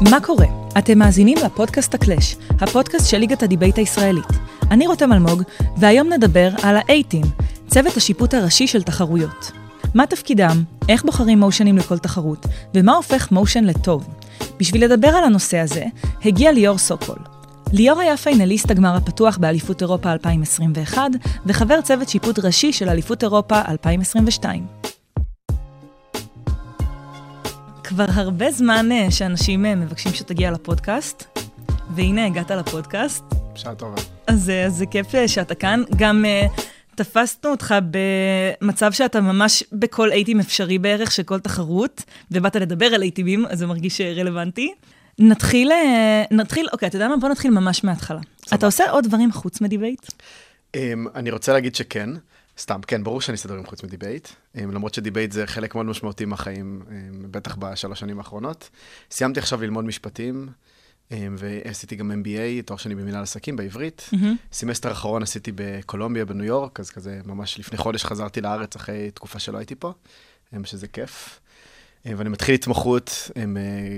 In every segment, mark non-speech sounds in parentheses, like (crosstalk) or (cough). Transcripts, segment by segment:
מה קורה? אתם מאזינים לפודקאסט הקלאש, הפודקאסט של ליגת הדיבייט הישראלית. אני רותם אלמוג, והיום נדבר על ה-CA Team, צוות השיפוט הראשי של תחרויות. מה תפקידם, איך בוחרים motion ים לכל תחרות, ומה הופך motion לטוב. בשביל לדבר על הנושא הזה, הגיע ליאור סוקול. ליאור היה פיינליסט הגמר הפתוח באליפות אירופה 2021, וחבר צוות שיפוט ראשי של אליפות אירופה 2022. כבר הרבה זמן אה, שאנשים אה, מבקשים שתגיע לפודקאסט, והנה הגעת לפודקאסט. בשעה טובה. אז, אה, אז זה כיף שאתה כאן. גם uh, תפסנו אותך במצב שאתה ממש בכל אייטים אפשרי בערך של כל תחרות, ובאת לדבר על אייטימים, אז זה מרגיש רלוונטי. נתחיל, נתחיל, אוקיי, אתה יודע מה? בוא נתחיל ממש מההתחלה. אתה עושה עוד דברים חוץ מדיבייט? Um, אני רוצה להגיד שכן. סתם, כן, ברור שאני אעשה דברים חוץ מדיבייט, למרות שדיבייט זה חלק מאוד משמעותי מהחיים, בטח בשלוש שנים האחרונות. סיימתי עכשיו ללמוד משפטים, ועשיתי גם MBA, תואר שני במנהל עסקים בעברית. Mm-hmm. סמסטר אחרון עשיתי בקולומביה, בניו יורק, אז כזה ממש לפני חודש חזרתי לארץ אחרי תקופה שלא הייתי פה, שזה כיף. אה, ואני מתחיל התמחות אה,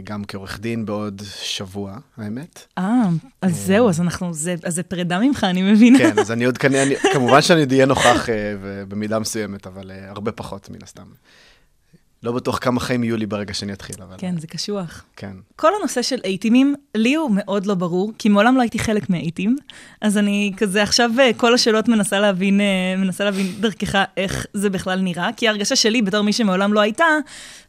גם כעורך דין בעוד שבוע, האמת. אה, אז אה, זהו, אז אנחנו, זה, אז זה פרידה ממך, אני מבינה. כן, אז אני עוד כנראה, כמובן שאני עוד אהיה נוכח במידה מסוימת, אבל הרבה פחות מן הסתם. לא בטוח כמה חיים יהיו לי ברגע שאני אתחיל, אבל... כן, זה קשוח. כן. כל הנושא של אייטימים, לי הוא מאוד לא ברור, כי מעולם לא הייתי חלק מאייטים, אז אני כזה עכשיו אה, כל השאלות מנסה להבין, אה, מנסה להבין דרכך איך זה בכלל נראה, כי ההרגשה שלי, בתור מי שמעולם לא הייתה,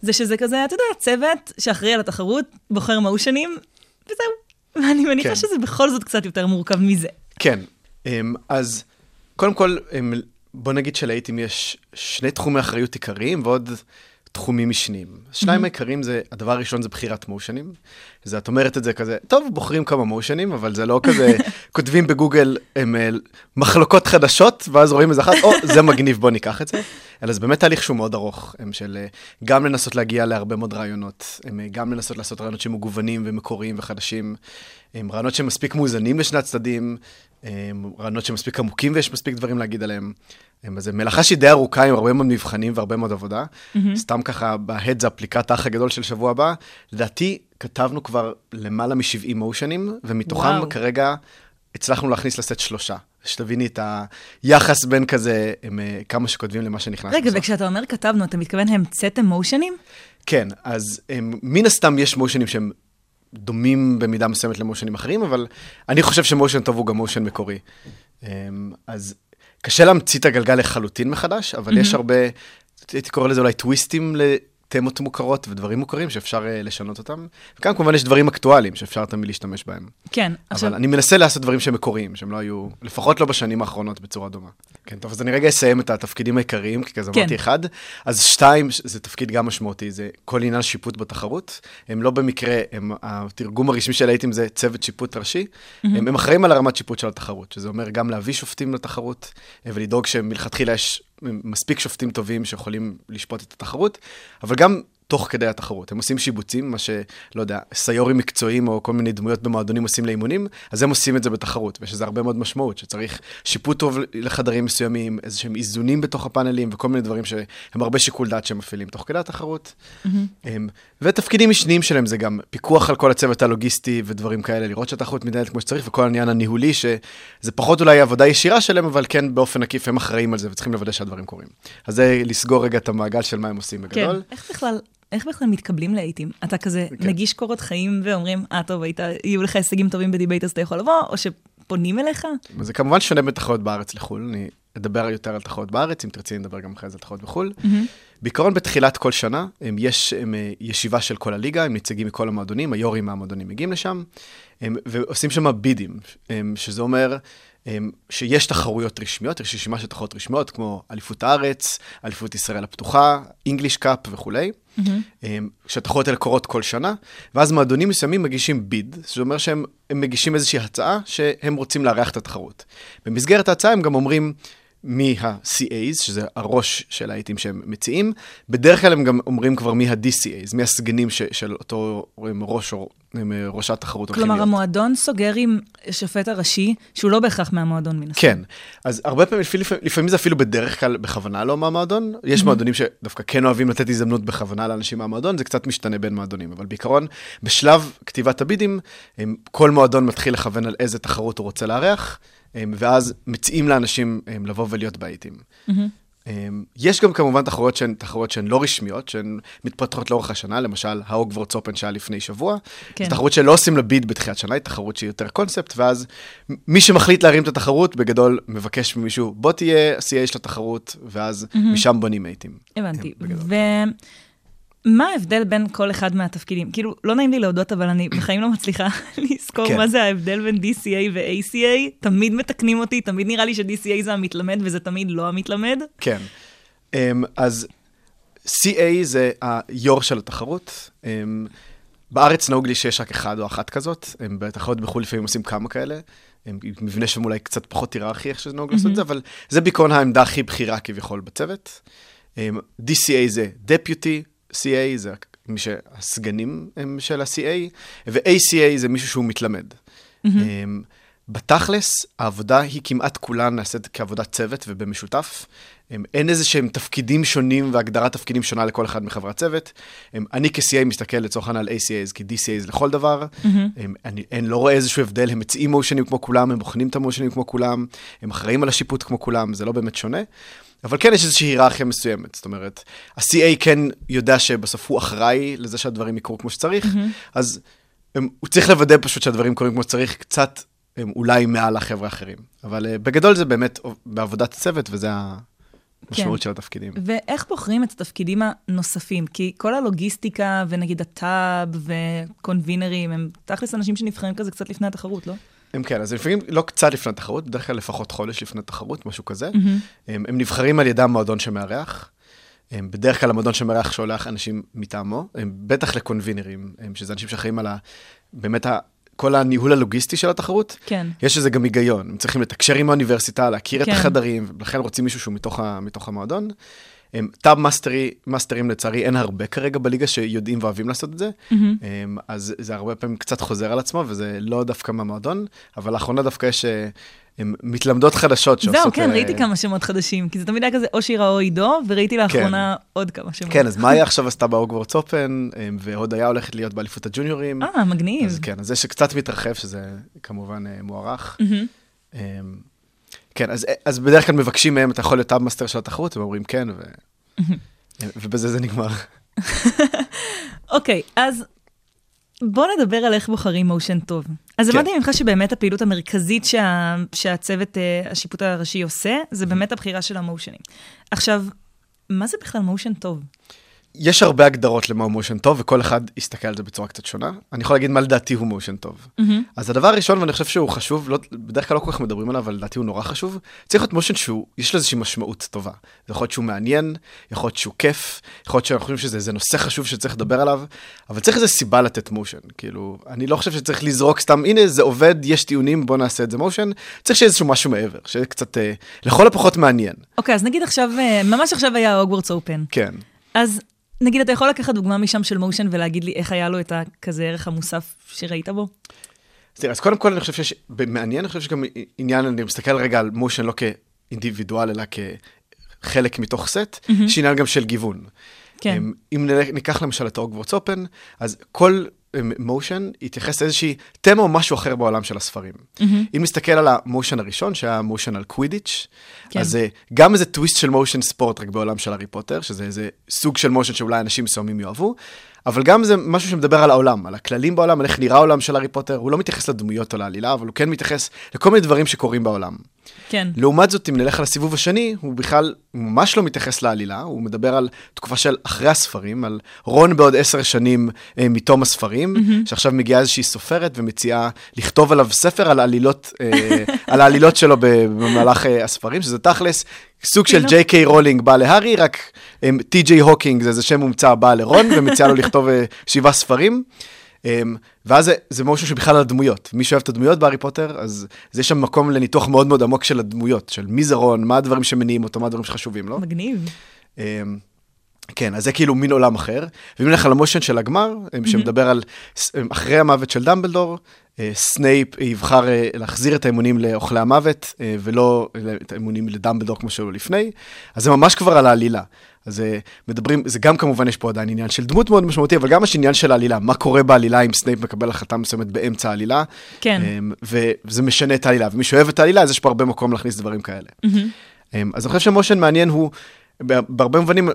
זה שזה כזה, אתה יודע, צוות שאחראי על התחרות, בוחר מושנים, וזהו. (laughs) ואני מניחה כן. שזה בכל זאת קצת יותר מורכב מזה. כן, אמ, אז קודם כל, אמ, בוא נגיד שלאייטים יש שני תחומי אחריות עיקריים, ועוד... תחומים משניים. שניים. העיקריים זה, הדבר הראשון זה בחירת מושנים. זה, את אומרת את זה כזה, טוב, בוחרים כמה מושנים, אבל זה לא כזה, (laughs) כותבים בגוגל הם, אה, מחלוקות חדשות, ואז רואים איזה אחת, או, זה מגניב, בוא ניקח את זה. אלא זה באמת תהליך שהוא מאוד ארוך, הם של אה, גם לנסות להגיע להרבה מאוד רעיונות, הם אה, גם לנסות לעשות רעיונות שמגוונים ומקוריים וחדשים, הם רעיונות שמספיק מאוזנים לשני הצדדים, רעיונות שמספיק עמוקים ויש מספיק דברים להגיד עליהם. אז זו מלאכה שהיא די ארוכה עם הרבה מאוד מבחנים והרבה מאוד עבודה. Mm-hmm. סתם ככה בהדזאפ לקראת האח הגדול של שבוע הבא, לדעתי כתבנו כבר למעלה מ-70 מושנים, ומתוכם וואו. כרגע הצלחנו להכניס לסט שלושה. שתביני את היחס בין כזה, הם, אה, כמה שכותבים למה שנכנס. רגע, בסוף. וכשאתה אומר כתבנו, אתה מתכוון המצאתם מושנים? כן, אז הם, מן הסתם יש מושנים שהם דומים במידה מסוימת למושנים אחרים, אבל אני חושב שמושן טוב הוא גם מושן מקורי. אז קשה להמציא את הגלגל לחלוטין מחדש, אבל mm-hmm. יש הרבה, הייתי קורא לזה אולי טוויסטים תמות מוכרות ודברים מוכרים שאפשר uh, לשנות אותם. וכאן כמובן יש דברים אקטואליים שאפשר תמיד להשתמש בהם. כן, אבל עכשיו... אבל אני מנסה לעשות דברים שהם מקוריים, שהם לא היו, לפחות לא בשנים האחרונות בצורה דומה. כן, טוב, אז אני רגע אסיים את התפקידים העיקריים, כי כזה כן. אמרתי אחד. אז שתיים, זה תפקיד גם משמעותי, זה כל עניין שיפוט בתחרות. הם לא במקרה, הם, התרגום הרשמי של הייטים זה צוות שיפוט ראשי. Mm-hmm. הם, הם אחראים על הרמת שיפוט של התחרות, שזה אומר גם להביא שופטים לתחרות, ולדאוג שמלכתחילה יש מספיק שופטים טובים שיכולים לשפוט את התחרות, אבל גם תוך כדי התחרות. הם עושים שיבוצים, מה שלא יודע, סיורים מקצועיים או כל מיני דמויות במועדונים עושים לאימונים, אז הם עושים את זה בתחרות, ויש לזה הרבה מאוד משמעות, שצריך שיפוט טוב לחדרים מסוימים, איזה שהם איזונים בתוך הפאנלים וכל מיני דברים שהם הרבה שיקול דעת שהם מפעילים תוך כדי התחרות. Mm-hmm. ותפקידים משניים שלהם זה גם פיקוח על כל הצוות הלוגיסטי ודברים כאלה, לראות שהתחרות מתנהלת כמו שצריך, וכל העניין הניהולי, שזה פחות אולי עבודה ישירה שלהם, אבל כן באופן עקיף הם אחראים על זה וצריכים לוודא שהדברים קורים. אז זה לסגור רגע את המעגל של מה הם עושים בגדול. כן, איך בכלל איך בכלל מתקבלים לעיתים? אתה כזה כן. מגיש קורות חיים ואומרים, אה, טוב, היית, יהיו לך הישגים טובים בדיבייט, אז אתה יכול לבוא, או שפונים אליך? זה כמובן שונה בין תחרויות בארץ לחו"ל. אני אדבר יותר על תחרויות בארץ, אם תרצי נדבר גם אחרי זה על תחרויות בחו"ל. Mm-hmm. בעיקרון, בתחילת כל שנה, יש הם, אה, ישיבה של כל הליגה, עם נציגים מכל המועדונים, היו"רים מהמועדונים מגיעים לשם, הם, ועושים שם בידים, הם, שזה אומר... שיש תחרויות רשמיות, יש רשימה של תחרויות רשמיות, כמו אליפות הארץ, אליפות ישראל הפתוחה, אינגליש קאפ וכולי, mm-hmm. שהתחרויות האלה קורות כל שנה, ואז מועדונים מסוימים מגישים ביד, זאת אומרת שהם מגישים איזושהי הצעה שהם רוצים לארח את התחרות. במסגרת ההצעה הם גם אומרים, מה-CAs, שזה הראש של האייטים שהם מציעים. בדרך כלל הם גם אומרים כבר מי ה-DCAs, מי הסגנים ש, של אותו ראש או ראשת תחרות כלומר, המועדון סוגר עם שופט הראשי, שהוא לא בהכרח מהמועדון מן הסתם. כן, אז הרבה פעמים, לפעמים זה אפילו בדרך כלל בכוונה לא מהמועדון. יש mm-hmm. מועדונים שדווקא כן אוהבים לתת הזדמנות בכוונה לאנשים מהמועדון, זה קצת משתנה בין מועדונים, אבל בעיקרון, בשלב כתיבת הבידים, כל מועדון מתחיל לכוון על איזה תחרות הוא רוצה לארח. ואז מציעים לאנשים לבוא ולהיות באייטים. Mm-hmm. יש גם כמובן תחרויות שהן תחרויות שהן לא רשמיות, שהן מתפתחות לאורך השנה, למשל ההוגוורטס אופן שהיה לפני שבוע. כן. זו תחרות שלא עושים לה ביד בתחילת שנה, היא תחרות שהיא יותר קונספט, ואז מי שמחליט להרים את התחרות, בגדול מבקש ממישהו, בוא תהיה ה-CA של התחרות, ואז mm-hmm. משם בונים אייטים. הבנתי. ו... מה ההבדל בין כל אחד מהתפקידים? כאילו, לא נעים לי להודות, אבל אני בחיים לא מצליחה (laughs) לזכור כן. מה זה ההבדל בין DCA ו-ACA. תמיד מתקנים אותי, תמיד נראה לי ש-DCA זה המתלמד, וזה תמיד לא המתלמד. כן. Um, אז CA זה היו"ר של התחרות. Um, בארץ נהוג לי שיש רק אחד או אחת כזאת, הם בתחרות בחו"ל לפעמים עושים כמה כאלה. הם מבנה שם אולי קצת פחות היררכי, איך שזה נהוג mm-hmm. לעשות את זה, אבל זה בעיקרון העמדה הכי בכירה כביכול בצוות. Um, DCA זה Deputy CA זה מי שהסגנים הם של ה-CA, ו-ACA זה מישהו שהוא מתלמד. Mm-hmm. בתכלס, העבודה היא כמעט כולה נעשית כעבודת צוות ובמשותף. אין איזה שהם תפקידים שונים והגדרת תפקידים שונה לכל אחד מחברי הצוות. אני כ-CA מסתכל לצורך העניין על ACAs כ-DCAs לכל דבר. Mm-hmm. אני, אני לא רואה איזשהו הבדל, הם מציעים מושנים כמו כולם, הם בוחנים את המושנים כמו כולם, הם אחראים על השיפוט כמו כולם, זה לא באמת שונה. אבל כן יש איזושהי היררכיה מסוימת, זאת אומרת, ה-CA כן יודע שבסוף הוא אחראי לזה שהדברים יקרו כמו שצריך, mm-hmm. אז הם, הוא צריך לוודא פשוט שהדברים קורים כמו שצריך, קצת הם אולי מעל החבר'ה האחרים. אבל uh, בגדול זה באמת בעבודת צוות, וזה המשמעות כן. של התפקידים. ואיך בוחרים את התפקידים הנוספים? כי כל הלוגיסטיקה, ונגיד הטאב וקונבינרים, הם תכלס אנשים שנבחרים כזה קצת לפני התחרות, לא? הם כן, אז לפעמים לא קצת לפני התחרות, בדרך כלל לפחות חודש לפני התחרות, משהו כזה. Mm-hmm. הם, הם נבחרים על ידם מועדון שמארח. הם בדרך כלל המועדון שמארח שולח אנשים מטעמו, הם בטח לקונבינרים, הם, שזה אנשים שאחראים על ה... באמת ה... כל הניהול הלוגיסטי של התחרות, כן. יש לזה גם היגיון. הם צריכים לתקשר עם האוניברסיטה, להכיר כן. את החדרים, ולכן רוצים מישהו שהוא מתוך, ה, מתוך המועדון. tab מאסטרי, מאסטרים לצערי אין הרבה כרגע בליגה שיודעים ואוהבים לעשות את זה, mm-hmm. אז זה הרבה פעמים קצת חוזר על עצמו, וזה לא דווקא מהמועדון, אבל לאחרונה דווקא יש הם מתלמדות חדשות שעושות... זהו, כן, uh... ראיתי כמה שמות חדשים, כי זה תמיד היה כזה או שירה או עידו, וראיתי לאחרונה כן. עוד כמה שמות. כן, אז מאיה (laughs) עכשיו עשתה בהוגוורטס Open, והודיה הולכת להיות באליפות הג'וניורים. אה, מגניב. אז כן, אז זה שקצת מתרחב, שזה כמובן uh, מוערך. כן, אז, אז בדרך כלל מבקשים מהם, אתה יכול להיות tab master של התחרות, הם אומרים כן, ו... (laughs) ובזה זה נגמר. (laughs) אוקיי, okay, אז בוא נדבר על איך בוחרים motion טוב. אז כן. הבנתי ממך שבאמת הפעילות המרכזית שה, שהצוות, uh, השיפוט הראשי עושה, זה באמת הבחירה של המושנים. עכשיו, מה זה בכלל מושן טוב? יש הרבה הגדרות למה הוא מושן טוב, וכל אחד יסתכל על זה בצורה קצת שונה. אני יכול להגיד מה לדעתי הוא מושן טוב. Mm-hmm. אז הדבר הראשון, ואני חושב שהוא חשוב, לא, בדרך כלל לא כל כך מדברים עליו, אבל לדעתי הוא נורא חשוב, צריך להיות מושן שהוא, יש לו איזושהי משמעות טובה. זה יכול להיות שהוא מעניין, יכול להיות שהוא כיף, יכול להיות שאנחנו חושבים שזה נושא חשוב שצריך לדבר עליו, אבל צריך איזו סיבה לתת מושן. כאילו, אני לא חושב שצריך לזרוק סתם, הנה, זה עובד, יש טיעונים, בוא נעשה את זה מושן. צריך שיהיה איזשהו משהו מעבר, שיהיה קצת, אה, לכל הפחות מעניין. אוקיי, okay, אז נגיד עכשיו, אה, ממש עכשיו היה הוגוורטס אופן. כן. אז נגיד, אתה יכול לקחת דוגמה משם של מושן ולהגיד לי איך היה לו את הכזה ערך המוסף שראית בו? אז תראה, אז קודם כל אני חושב שיש, מעניין, אני חושב שגם עניין, אני מסתכל רגע על מושן לא כאינדיבידואל, אלא כחלק מתוך סט, mm-hmm. יש עניין גם של גיוון. כן. אם ניקח למשל את אוגוורטס אופן, אז כל מושן יתייחס לאיזושהי תמה או משהו אחר בעולם של הספרים. Mm-hmm. אם נסתכל על המושן הראשון, שהיה מושן על קווידיץ', כן. אז זה גם איזה טוויסט של מושן ספורט רק בעולם של הארי פוטר, שזה איזה סוג של מושן שאולי אנשים מסוימים יאהבו, אבל גם זה משהו שמדבר על העולם, על הכללים בעולם, על איך נראה העולם של הארי פוטר, הוא לא מתייחס לדמויות או לעלילה, אבל הוא כן מתייחס לכל מיני דברים שקורים בעולם. כן. לעומת זאת, אם נלך על הסיבוב השני, הוא בכלל ממש לא מתייחס לעלילה, הוא מדבר על תקופה של אחרי הספרים, על רון בעוד עשר שנים אה, מתום הספרים, mm-hmm. שעכשיו מגיעה איזושהי סופרת ומציעה לכתוב עליו ספר על העלילות, אה, (laughs) על העלילות שלו במהלך אה, הספרים, שזה תכלס סוג של ג'יי קיי רולינג בא להארי, רק טי.ג'יי הוקינג זה איזה שם מומצא בא לרון, ומציע לו לכתוב uh, שבעה ספרים. ואז זה, זה motion שבכלל על הדמויות. מי שאוהב את הדמויות בהארי פוטר, אז יש שם מקום לניתוח מאוד מאוד עמוק של הדמויות, של מי זה רון, מה הדברים שמניעים אותו, מה הדברים שחשובים לו. מגניב. כן, אז זה כאילו מין עולם אחר. ואם נלך על ה motion של הגמר, שמדבר על אחרי המוות של דמבלדור, אה, סנייפ יבחר אה, להחזיר את האמונים לאוכלי המוות, אה, ולא את האמונים לדמבלדור כמו שהיו לפני, אז זה ממש כבר על העלילה. אז מדברים, זה גם כמובן יש פה עדיין עניין של דמות מאוד משמעותי, אבל גם יש עניין של העלילה, מה קורה בעלילה אם סנייפ מקבל החלטה מסוימת באמצע העלילה. כן. וזה משנה את העלילה, ומי שאוהב את העלילה, אז יש פה הרבה מקום להכניס דברים כאלה. Mm-hmm. אז אני חושב שמושן מעניין הוא, בהרבה מובנים,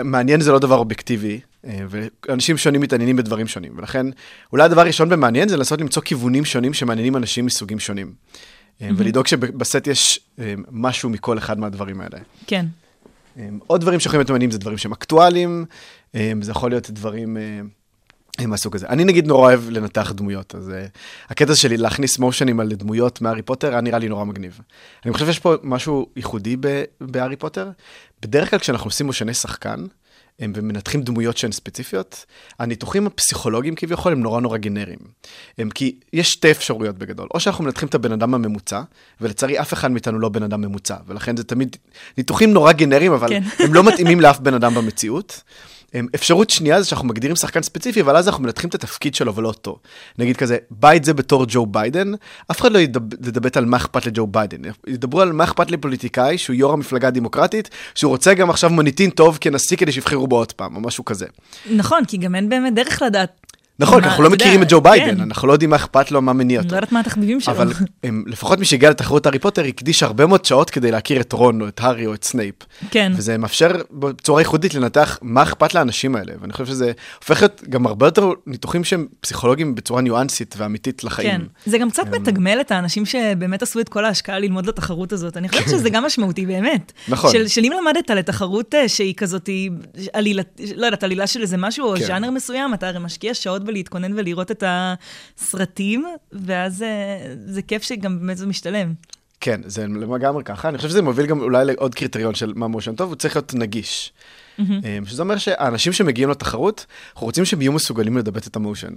מעניין זה לא דבר אובייקטיבי, אה, ואנשים שונים מתעניינים בדברים שונים, ולכן אולי הדבר הראשון במעניין זה לנסות למצוא כיוונים שונים שמעניינים אנשים מסוגים שונים. Mm-hmm. ולדאוג שבסט יש אה, משהו מכל אחד מהדברים האלה. כן. עוד דברים שיכולים להיות מעניינים זה דברים שהם אקטואליים, זה יכול להיות דברים מהסוג הזה. אני נגיד נורא אוהב לנתח דמויות, אז uh, הקטע שלי להכניס מושנים על דמויות מהארי פוטר היה נראה לי נורא מגניב. אני חושב שיש פה משהו ייחודי בהארי פוטר. בדרך כלל כשאנחנו עושים מושני שחקן, ומנתחים דמויות שהן ספציפיות, הניתוחים הפסיכולוגיים כביכול הם נורא נורא גנריים. הם כי יש שתי אפשרויות בגדול, או שאנחנו מנתחים את הבן אדם הממוצע, ולצערי אף אחד מאיתנו לא בן אדם ממוצע, ולכן זה תמיד ניתוחים נורא גנריים, אבל כן. הם לא מתאימים לאף בן אדם במציאות. אפשרות שנייה זה שאנחנו מגדירים שחקן ספציפי, אבל אז אנחנו מנתחים את התפקיד שלו ולא אותו. נגיד כזה, בית זה בתור ג'ו ביידן, אף אחד לא ידבר על מה אכפת לג'ו ביידן. ידברו על מה אכפת לפוליטיקאי, שהוא יו"ר המפלגה הדמוקרטית, שהוא רוצה גם עכשיו מוניטין טוב כנשיא כדי שיבחרו בו עוד פעם, או משהו כזה. נכון, כי גם אין באמת דרך לדעת נכון, כי אנחנו לא מכירים את ג'ו ביידן, כן. אנחנו לא יודעים מה אכפת לו, מה מניע אותו. לא יודעת מה התחביבים שלו. אבל לפחות מי שהגיע לתחרות הארי פוטר הקדיש הרבה מאוד שעות כדי להכיר את רון, או את הארי, או את סנייפ. כן. וזה מאפשר בצורה ייחודית לנתח מה אכפת לאנשים האלה, ואני חושב שזה הופך להיות גם הרבה יותר ניתוחים שהם פסיכולוגיים בצורה ניואנסית ואמיתית לחיים. כן, זה גם קצת אמ, מתגמל את האנשים שבאמת עשו את כל ההשקעה ללמוד לתחרות הזאת. אני חושבת שזה (laughs) גם משמעותי באמת. נכון. של אם למדת לתחרות שהיא כזאת, לא יודעת, עלילה של איזה משהו, או. ז'אנר מסוים, אתה הרי משקיע שעות בלהתכונן ולראות לראות את הסרטים, ואז אה, זה כיף שגם באמת זה משתלם. כן, זה לגמרי ככה. אני חושב שזה מוביל גם אולי לעוד קריטריון של מה מושן טוב, הוא צריך להיות נגיש. Mm-hmm. שזה אומר שהאנשים שמגיעים לתחרות, אנחנו רוצים שהם יהיו מסוגלים לדבט את המושן.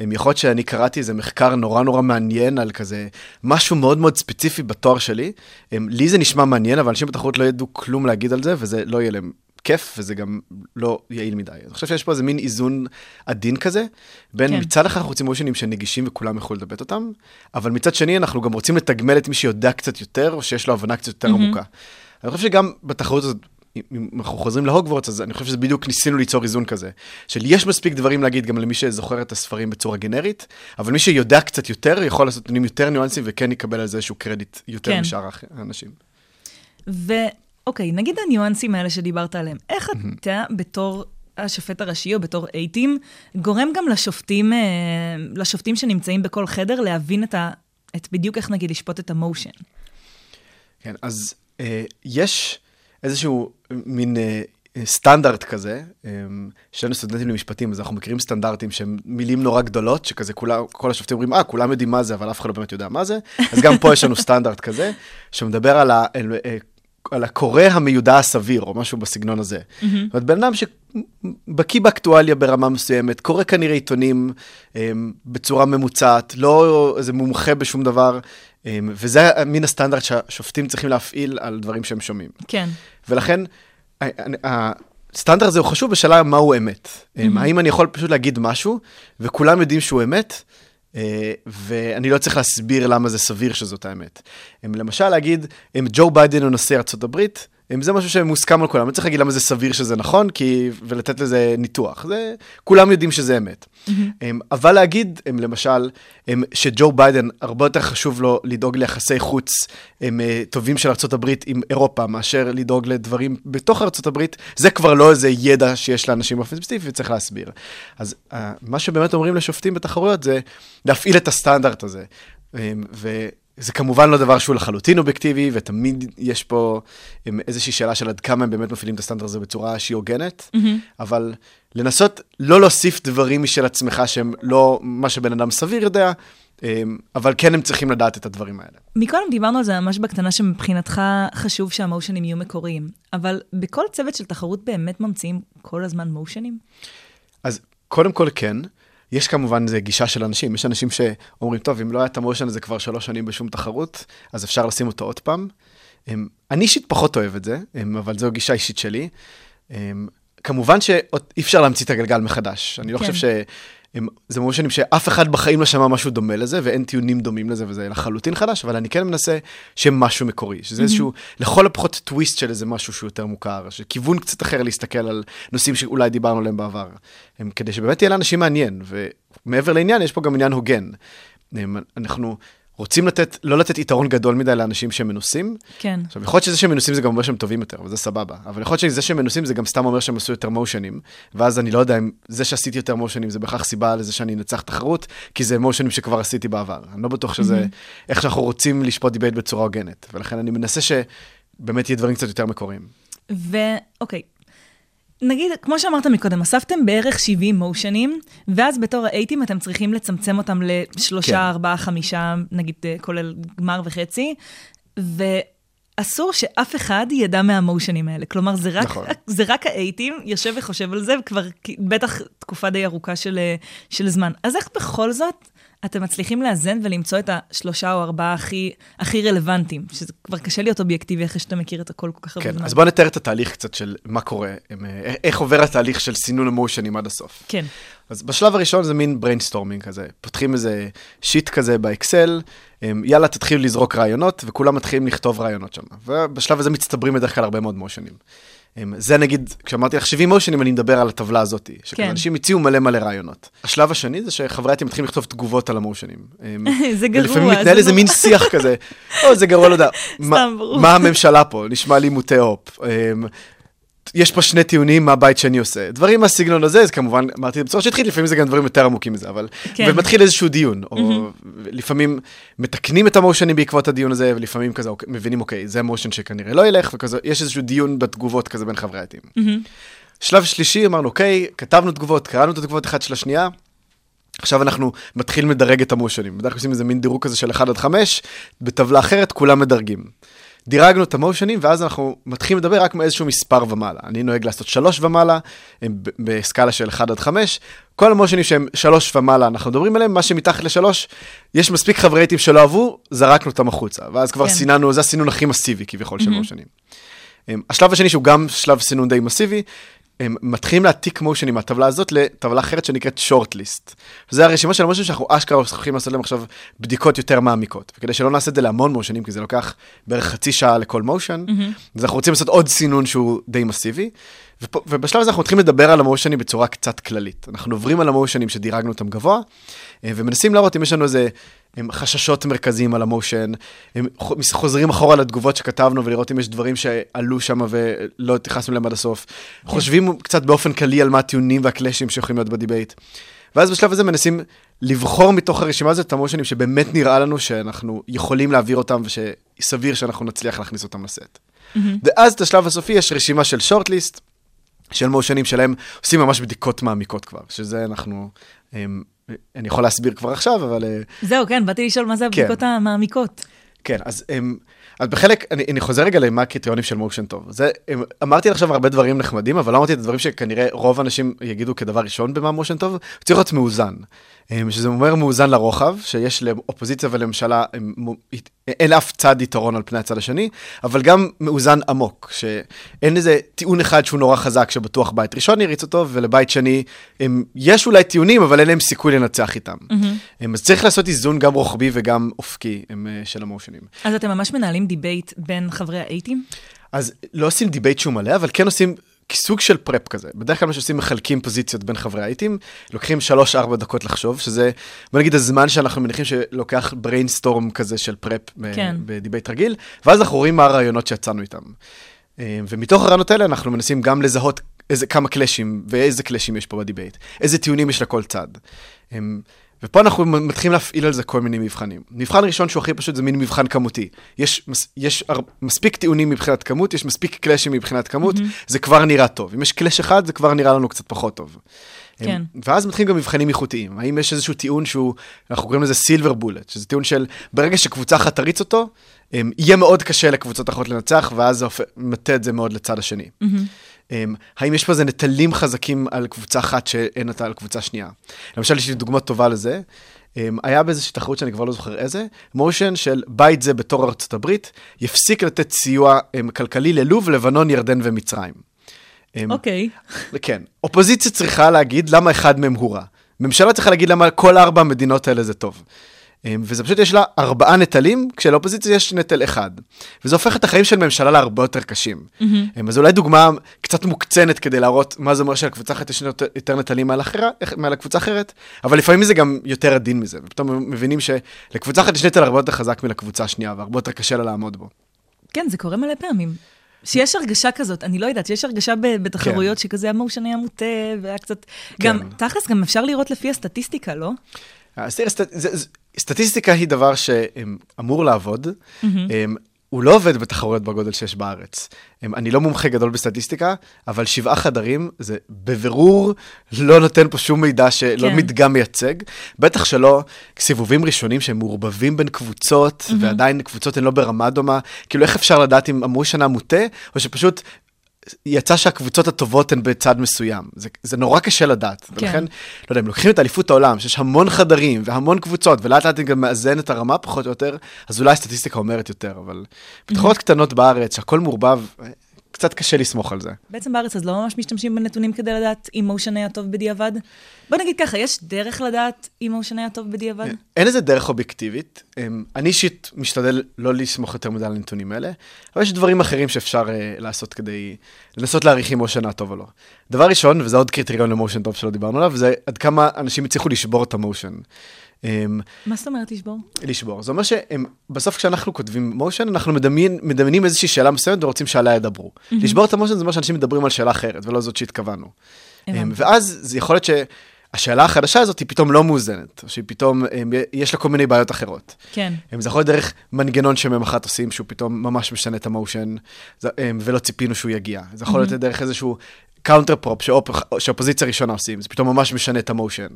יכול להיות שאני קראתי איזה מחקר נורא נורא מעניין על כזה משהו מאוד מאוד ספציפי בתואר שלי. לי זה נשמע מעניין, אבל אנשים בתחרות לא ידעו כלום להגיד על זה, וזה לא יהיה להם כיף, וזה גם לא יעיל מדי. אני חושב שיש פה איזה מין איזון עדין כזה, בין כן. מצד אחד אנחנו רוצים מושנים שנגישים וכולם יכולים לדבט אותם, אבל מצד שני אנחנו גם רוצים לתגמל את מי שיודע קצת יותר, או שיש לו הבנה קצת יותר mm-hmm. עמוקה. אני חושב שגם בתחרות הזאת, אם אנחנו חוזרים להוגוורטס, אז אני חושב שזה בדיוק ניסינו ליצור איזון כזה, של יש מספיק דברים להגיד גם למי שזוכר את הספרים בצורה גנרית, אבל מי שיודע קצת יותר, יכול לעשות נתונים יותר ניואנסים וכן יקבל על זה איזשהו קרדיט יותר כן. משאר האנשים. ו... אוקיי, נגיד הניואנסים האלה שדיברת עליהם, איך אתה בתור השופט הראשי או בתור אייטים, גורם גם לשופטים, אה, לשופטים שנמצאים בכל חדר להבין את, ה, את בדיוק איך נגיד לשפוט את המושן? כן, אז אה, יש איזשהו מין אה, סטנדרט כזה, אה, שנינו סטודנטים למשפטים, אז אנחנו מכירים סטנדרטים שהם מילים נורא גדולות, שכזה כולה, כל השופטים אומרים, אה, כולם יודעים מה זה, אבל אף אחד לא באמת יודע מה זה, אז גם פה יש לנו סטנדרט כזה, שמדבר על ה... אה, על הקורא המיודע הסביר, או משהו בסגנון הזה. Mm-hmm. זאת אומרת, בן אדם שבקיא באקטואליה ברמה מסוימת, קורא כנראה עיתונים um, בצורה ממוצעת, לא איזה מומחה בשום דבר, um, וזה מין הסטנדרט שהשופטים צריכים להפעיל על דברים שהם שומעים. כן. ולכן, הסטנדרט הזה הוא חשוב בשאלה מהו אמת. Mm-hmm. האם אני יכול פשוט להגיד משהו, וכולם יודעים שהוא אמת, ואני לא צריך להסביר למה זה סביר שזאת האמת. הם למשל להגיד, אם ג'ו ביידן הוא נשיא ארה"ב, זה משהו שמוסכם על כולם, לא צריך להגיד למה זה סביר שזה נכון, כי, ולתת לזה ניתוח. זה, כולם יודעים שזה אמת. Mm-hmm. אבל להגיד, הם, למשל, הם, שג'ו ביידן, הרבה יותר חשוב לו לדאוג ליחסי חוץ הם, אה, טובים של ארה"ב עם אירופה, מאשר לדאוג לדברים בתוך ארה"ב, זה כבר לא איזה ידע שיש לאנשים באופן ספציפי, וצריך להסביר. אז מה שבאמת אומרים לשופטים בתחרויות זה להפעיל את הסטנדרט הזה. ו... זה כמובן לא דבר שהוא לחלוטין אובייקטיבי, ותמיד יש פה איזושהי שאלה של עד כמה הם באמת מפעילים את הסטנדרט הזה בצורה שהיא הוגנת, mm-hmm. אבל לנסות לא להוסיף דברים משל עצמך שהם לא מה שבן אדם סביר יודע, אמ, אבל כן הם צריכים לדעת את הדברים האלה. מקודם דיברנו על זה ממש בקטנה, שמבחינתך חשוב שהמושנים יהיו מקוריים, אבל בכל צוות של תחרות באמת ממציאים כל הזמן מושנים? אז קודם כל כן. יש כמובן, זה גישה של אנשים. יש אנשים שאומרים, טוב, אם לא היה את המושן הזה כבר שלוש שנים בשום תחרות, אז אפשר לשים אותו עוד פעם. אני אישית פחות אוהב את זה, אבל זו גישה אישית שלי. כמובן שאי אפשר להמציא את הגלגל מחדש. אני לא כן. חושב ש... הם, זה מושנים שאף אחד בחיים לא שמע משהו דומה לזה, ואין טיעונים דומים לזה, וזה לחלוטין חדש, אבל אני כן מנסה שיהיה משהו מקורי, שזה mm-hmm. איזשהו, לכל הפחות טוויסט של איזה משהו שהוא יותר מוכר, של כיוון קצת אחר להסתכל על נושאים שאולי דיברנו עליהם בעבר, הם, כדי שבאמת יהיה לאנשים מעניין, ומעבר לעניין, יש פה גם עניין הוגן. הם, אנחנו... רוצים לתת, לא לתת יתרון גדול מדי לאנשים שהם מנוסים. כן. עכשיו, יכול להיות שזה שהם מנוסים זה גם אומר שהם טובים יותר, וזה סבבה. אבל יכול להיות שזה שהם מנוסים זה גם סתם אומר שהם עשו יותר מושנים. ואז אני לא יודע אם זה שעשיתי יותר מושנים זה בהכרח סיבה לזה שאני אנצח תחרות, כי זה מושנים שכבר עשיתי בעבר. אני לא בטוח שזה mm-hmm. איך שאנחנו רוצים לשפוט דיבייט בצורה הוגנת. ולכן אני מנסה שבאמת יהיה דברים קצת יותר מקוריים. ואוקיי, נגיד, כמו שאמרת מקודם, אספתם בערך 70 מושנים, ואז בתור האייטים אתם צריכים לצמצם אותם לשלושה, כן. ארבעה, חמישה, נגיד, אה, כולל גמר וחצי, ואסור שאף אחד ידע מהמושנים האלה. כלומר, זה רק, נכון. (laughs) זה רק האייטים יושב וחושב על זה, וכבר בטח תקופה די ארוכה של, אה, של זמן. אז איך בכל זאת אתם מצליחים לאזן ולמצוא את השלושה או ארבעה הכי, הכי רלוונטיים, שזה כבר קשה להיות אובייקטיבי אחרי שאתה מכיר את הכל כל כך הרבה כן, זמן. אז בוא נתאר את התהליך קצת של מה קורה, אה, איך עובר התהליך של סינון המושנים עד הסוף. כן. אז בשלב הראשון זה מין brainstorming כזה, פותחים איזה sheet כזה באקסל, יאללה, תתחילו לזרוק רעיונות, וכולם מתחילים לכתוב רעיונות שם. ובשלב הזה מצטברים בדרך כלל הרבה מאוד מושנים. זה נגיד, כשאמרתי לך 70 מושנים, אני מדבר על הטבלה הזאת, שאנשים כן. הציעו מלא מלא רעיונות. השלב השני זה שחברי ה team מתחילים לכתוב תגובות על המושנים. (laughs) זה גרוע. ולפעמים מתנהל איזה מין שיח כזה, או, זה גרוע, לא יודע. (laughs) מה הממשלה פה? נשמע לי מוטה opp. יש פה שני טיעונים מה בית שאני עושה. דברים מהסגנון הזה, אז כמובן, אמרתי בצורה שהתחיל, לפעמים זה גם דברים יותר עמוקים מזה, אבל... כן. ומתחיל איזשהו דיון, או mm-hmm. לפעמים מתקנים את המושנים בעקבות הדיון הזה, ולפעמים כזה אוקיי, מבינים, אוקיי, זה מושן שכנראה לא ילך, וכזה, יש איזשהו דיון בתגובות כזה בין חברי העתים. Mm-hmm. שלב שלישי, אמרנו, אוקיי, כתבנו תגובות, קראנו את התגובות אחת של השנייה, עכשיו אנחנו מתחילים לדרג את המושנים. בדרך כלל עושים איזה מין דירוג כזה של 1 עד 5, בטבלה אחרת כולם מדרגים. דירגנו את המושנים, ואז אנחנו מתחילים לדבר רק מאיזשהו מספר ומעלה. אני נוהג לעשות שלוש ומעלה, הם בסקאלה של 1 עד 5. כל המושנים שהם שלוש ומעלה, אנחנו מדברים עליהם, מה שמתחת לשלוש, יש מספיק חברי עיתים שלא אהבו, זרקנו אותם החוצה. ואז כבר כן. סיננו, זה הסינון הכי מסיבי כביכול של מושנים. אמ, השלב השני, שהוא גם שלב סינון די מסיבי, הם מתחילים להעתיק מושנים מהטבלה הזאת לטבלה אחרת שנקראת שורט-ליסט. זה הרשימה של המושנים שאנחנו אשכרה הולכים לעשות להם עכשיו בדיקות יותר מעמיקות. וכדי שלא נעשה את זה להמון מושנים, כי זה לוקח בערך חצי שעה לכל מושן, mm-hmm. אז אנחנו רוצים לעשות עוד סינון שהוא די מסיבי. ופה, ובשלב הזה אנחנו מתחילים לדבר על המושנים בצורה קצת כללית. אנחנו עוברים על המושנים שדירגנו אותם גבוה, אה, ומנסים להראות אם יש לנו איזה הם חששות מרכזיים על המושן, הם חוזרים אחורה לתגובות שכתבנו ולראות אם יש דברים שעלו שם ולא התייחסנו אליהם עד הסוף. כן. חושבים קצת באופן כללי על מה הטיעונים והקלאשים שיכולים להיות בדיבייט. ואז בשלב הזה מנסים לבחור מתוך הרשימה הזאת את המושנים שבאמת נראה לנו שאנחנו יכולים להעביר אותם ושסביר שאנחנו נצליח להכניס אותם לסט. Mm-hmm. ואז את השלב הסופי יש רשימה של שורט-ליסט, של מושנים שלהם עושים ממש בדיקות מעמיקות כבר, שזה אנחנו הם, אני יכול להסביר כבר עכשיו, אבל... אה, זהו, כן, באתי לשאול מה זה כן. הבדיקות כן. המעמיקות. כן, אז, הם, אז בחלק, אני, אני חוזר רגע למה הקריטריונים של מושן טוב. זה, הם, אמרתי עכשיו הרבה דברים נחמדים, אבל לא אמרתי את הדברים שכנראה רוב האנשים יגידו כדבר ראשון במה מושן טוב, צריך להיות מאוזן. אמ, שזה אומר מאוזן לרוחב, שיש לאופוזיציה ולממשלה, אין לאף צד יתרון על פני הצד השני, אבל גם מאוזן עמוק, שאין איזה טיעון אחד שהוא נורא חזק, שבטוח בית ראשון יריץ אותו, ולבית שני, הם, יש אולי טיעונים, אבל אין להם סיכוי לנצח איתם. Mm-hmm. אז צריך לעשות איזון גם רוחבי וגם אופקי הם, של המושנים. אז אתם ממש מנהלים דיבייט בין חברי ה A-team? אז לא עושים דיבייט שהוא מלא, אבל כן עושים כסוג של prep כזה. בדרך כלל מה שעושים, מחלקים פוזיציות בין חברי ה A-team, לוקחים 3-4 דקות לחשוב, שזה, בוא נגיד, הזמן שאנחנו מניחים שלוקח brainstorm כזה של prep כן. בדיבייט רגיל, ואז אנחנו רואים מה הרעיונות שיצאנו איתם. אה, ומתוך הרעיונות האלה אנחנו מנסים גם לזהות איזה, כמה קלאשים ואיזה קלאשים יש פה בדיבייט, איזה טיעונים יש לכל צד. ופה אנחנו מתחילים להפעיל על זה כל מיני מבחנים. מבחן ראשון שהוא הכי פשוט זה מין מבחן כמותי. יש, יש מספיק טיעונים מבחינת כמות, יש מספיק קלאשים מבחינת כמות, mm-hmm. זה כבר נראה טוב. אם יש קלאש אחד, זה כבר נראה לנו קצת פחות טוב. כן. ואז מתחילים גם מבחנים איכותיים. האם יש איזשהו טיעון שהוא, אנחנו קוראים לזה סילבר בולט, שזה טיעון של ברגע שקבוצה אחת תריץ אותו, יהיה מאוד קשה לקבוצות אחרות לנצח, ואז זה מטה את זה מאוד לצד השני. Mm-hmm. האם יש פה איזה נטלים חזקים על קבוצה אחת שאין אותה על קבוצה שנייה? למשל, יש לי דוגמה טובה לזה. היה באיזושהי תחרות שאני כבר לא זוכר איזה, מושן של בית זה בתור ארצות הברית, יפסיק לתת סיוע כלכלי ללוב, לבנון, ירדן ומצרים. אוקיי. Okay. כן. אופוזיציה צריכה להגיד למה אחד מהם הוא רע. ממשלה צריכה להגיד למה כל ארבע המדינות האלה זה טוב. אמ, וזה פשוט, יש לה ארבעה נטלים, כשלאופוזיציה יש נטל אחד. וזה הופך את החיים של ממשלה להרבה יותר קשים. Mm-hmm. אז אולי דוגמה קצת מוקצנת כדי להראות מה זה אומר שלקבוצה אחת יש יותר נטלים מעל, אחרה, מעל הקבוצה אחרת, אבל לפעמים זה גם יותר עדין מזה, ופתאום מבינים שלקבוצה אחת יש נטל הרבה יותר חזק מלקבוצה השנייה, והרבה יותר קשה לה לעמוד בו. כן, זה קורה מלא פעמים. שיש הרגשה כזאת, אני לא יודעת, שיש הרגשה בתחרויות כן. שכזה המושן היה מוטה, והיה קצת... כן. גם, תכלס, גם אפשר לראות לפי הסטטיסטיקה, לא? סטטיסטיקה היא דבר שאמור לעבוד. הוא לא עובד בתחרויות בגודל שיש בארץ. אני לא מומחה גדול בסטטיסטיקה, אבל שבעה חדרים זה בבירור לא נותן פה שום מידע שלא כן. מדגם מייצג. בטח שלא סיבובים ראשונים שהם מעורבבים בין קבוצות, mm-hmm. ועדיין קבוצות הן לא ברמה דומה. כאילו, איך אפשר לדעת אם אמרו שנה מוטה, או שפשוט יצא שהקבוצות הטובות הן בצד מסוים. זה, זה נורא קשה לדעת. כן. ולכן, לא יודע, אם לוקחים את אליפות העולם, שיש המון חדרים והמון קבוצות, ולאט לאט גם מאזן את הרמה פחות או יותר, אז אולי הסטטיסטיקה אומרת יותר, אבל בתחרות קטנות בארץ, שהכל מעורבב, קצת קשה לסמוך על זה. בעצם בארץ אז לא ממש משתמשים בנתונים כדי לדעת אם מושן היה טוב בדיעבד? בוא נגיד ככה, יש דרך לדעת אם מושן היה טוב בדיעבד? אין איזה דרך אובייקטיבית. אמ, אני אישית משתדל לא לסמוך יותר מדי על הנתונים האלה, אבל יש דברים אחרים שאפשר uh, לעשות כדי לנסות להעריך אם מושן היה טוב או לא. דבר ראשון, וזה עוד קריטריון למושן טוב שלא דיברנו עליו, זה עד כמה אנשים הצליחו לשבור את המושן. אמ, מה זאת אומרת לשבור? לשבור. זה אומר שבסוף כשאנחנו כותבים motion, אנחנו מדמיין, מדמיינים איזושהי שאלה מסוימת ורוצים שעליה ידברו. Mm-hmm. לשבור את ה motion זה אומר שאנשים מדברים על שאלה אחרת, ולא זאת שהתכוונו. אמ, ואז זה יכול להיות שהשאלה החדשה הזאת היא פתאום לא מאוזנת, או שהיא פתאום, אמ, יש לה כל מיני בעיות אחרות. כן. זה יכול להיות דרך מנגנון שממ"מ אחת עושים, שהוא פתאום ממש משנה את ה motion, ולא ציפינו שהוא יגיע. זה יכול להיות mm-hmm. דרך איזשהו counter prop שאופוזיציה ראשונה עושים, זה פתאום ממש משנה את המושן.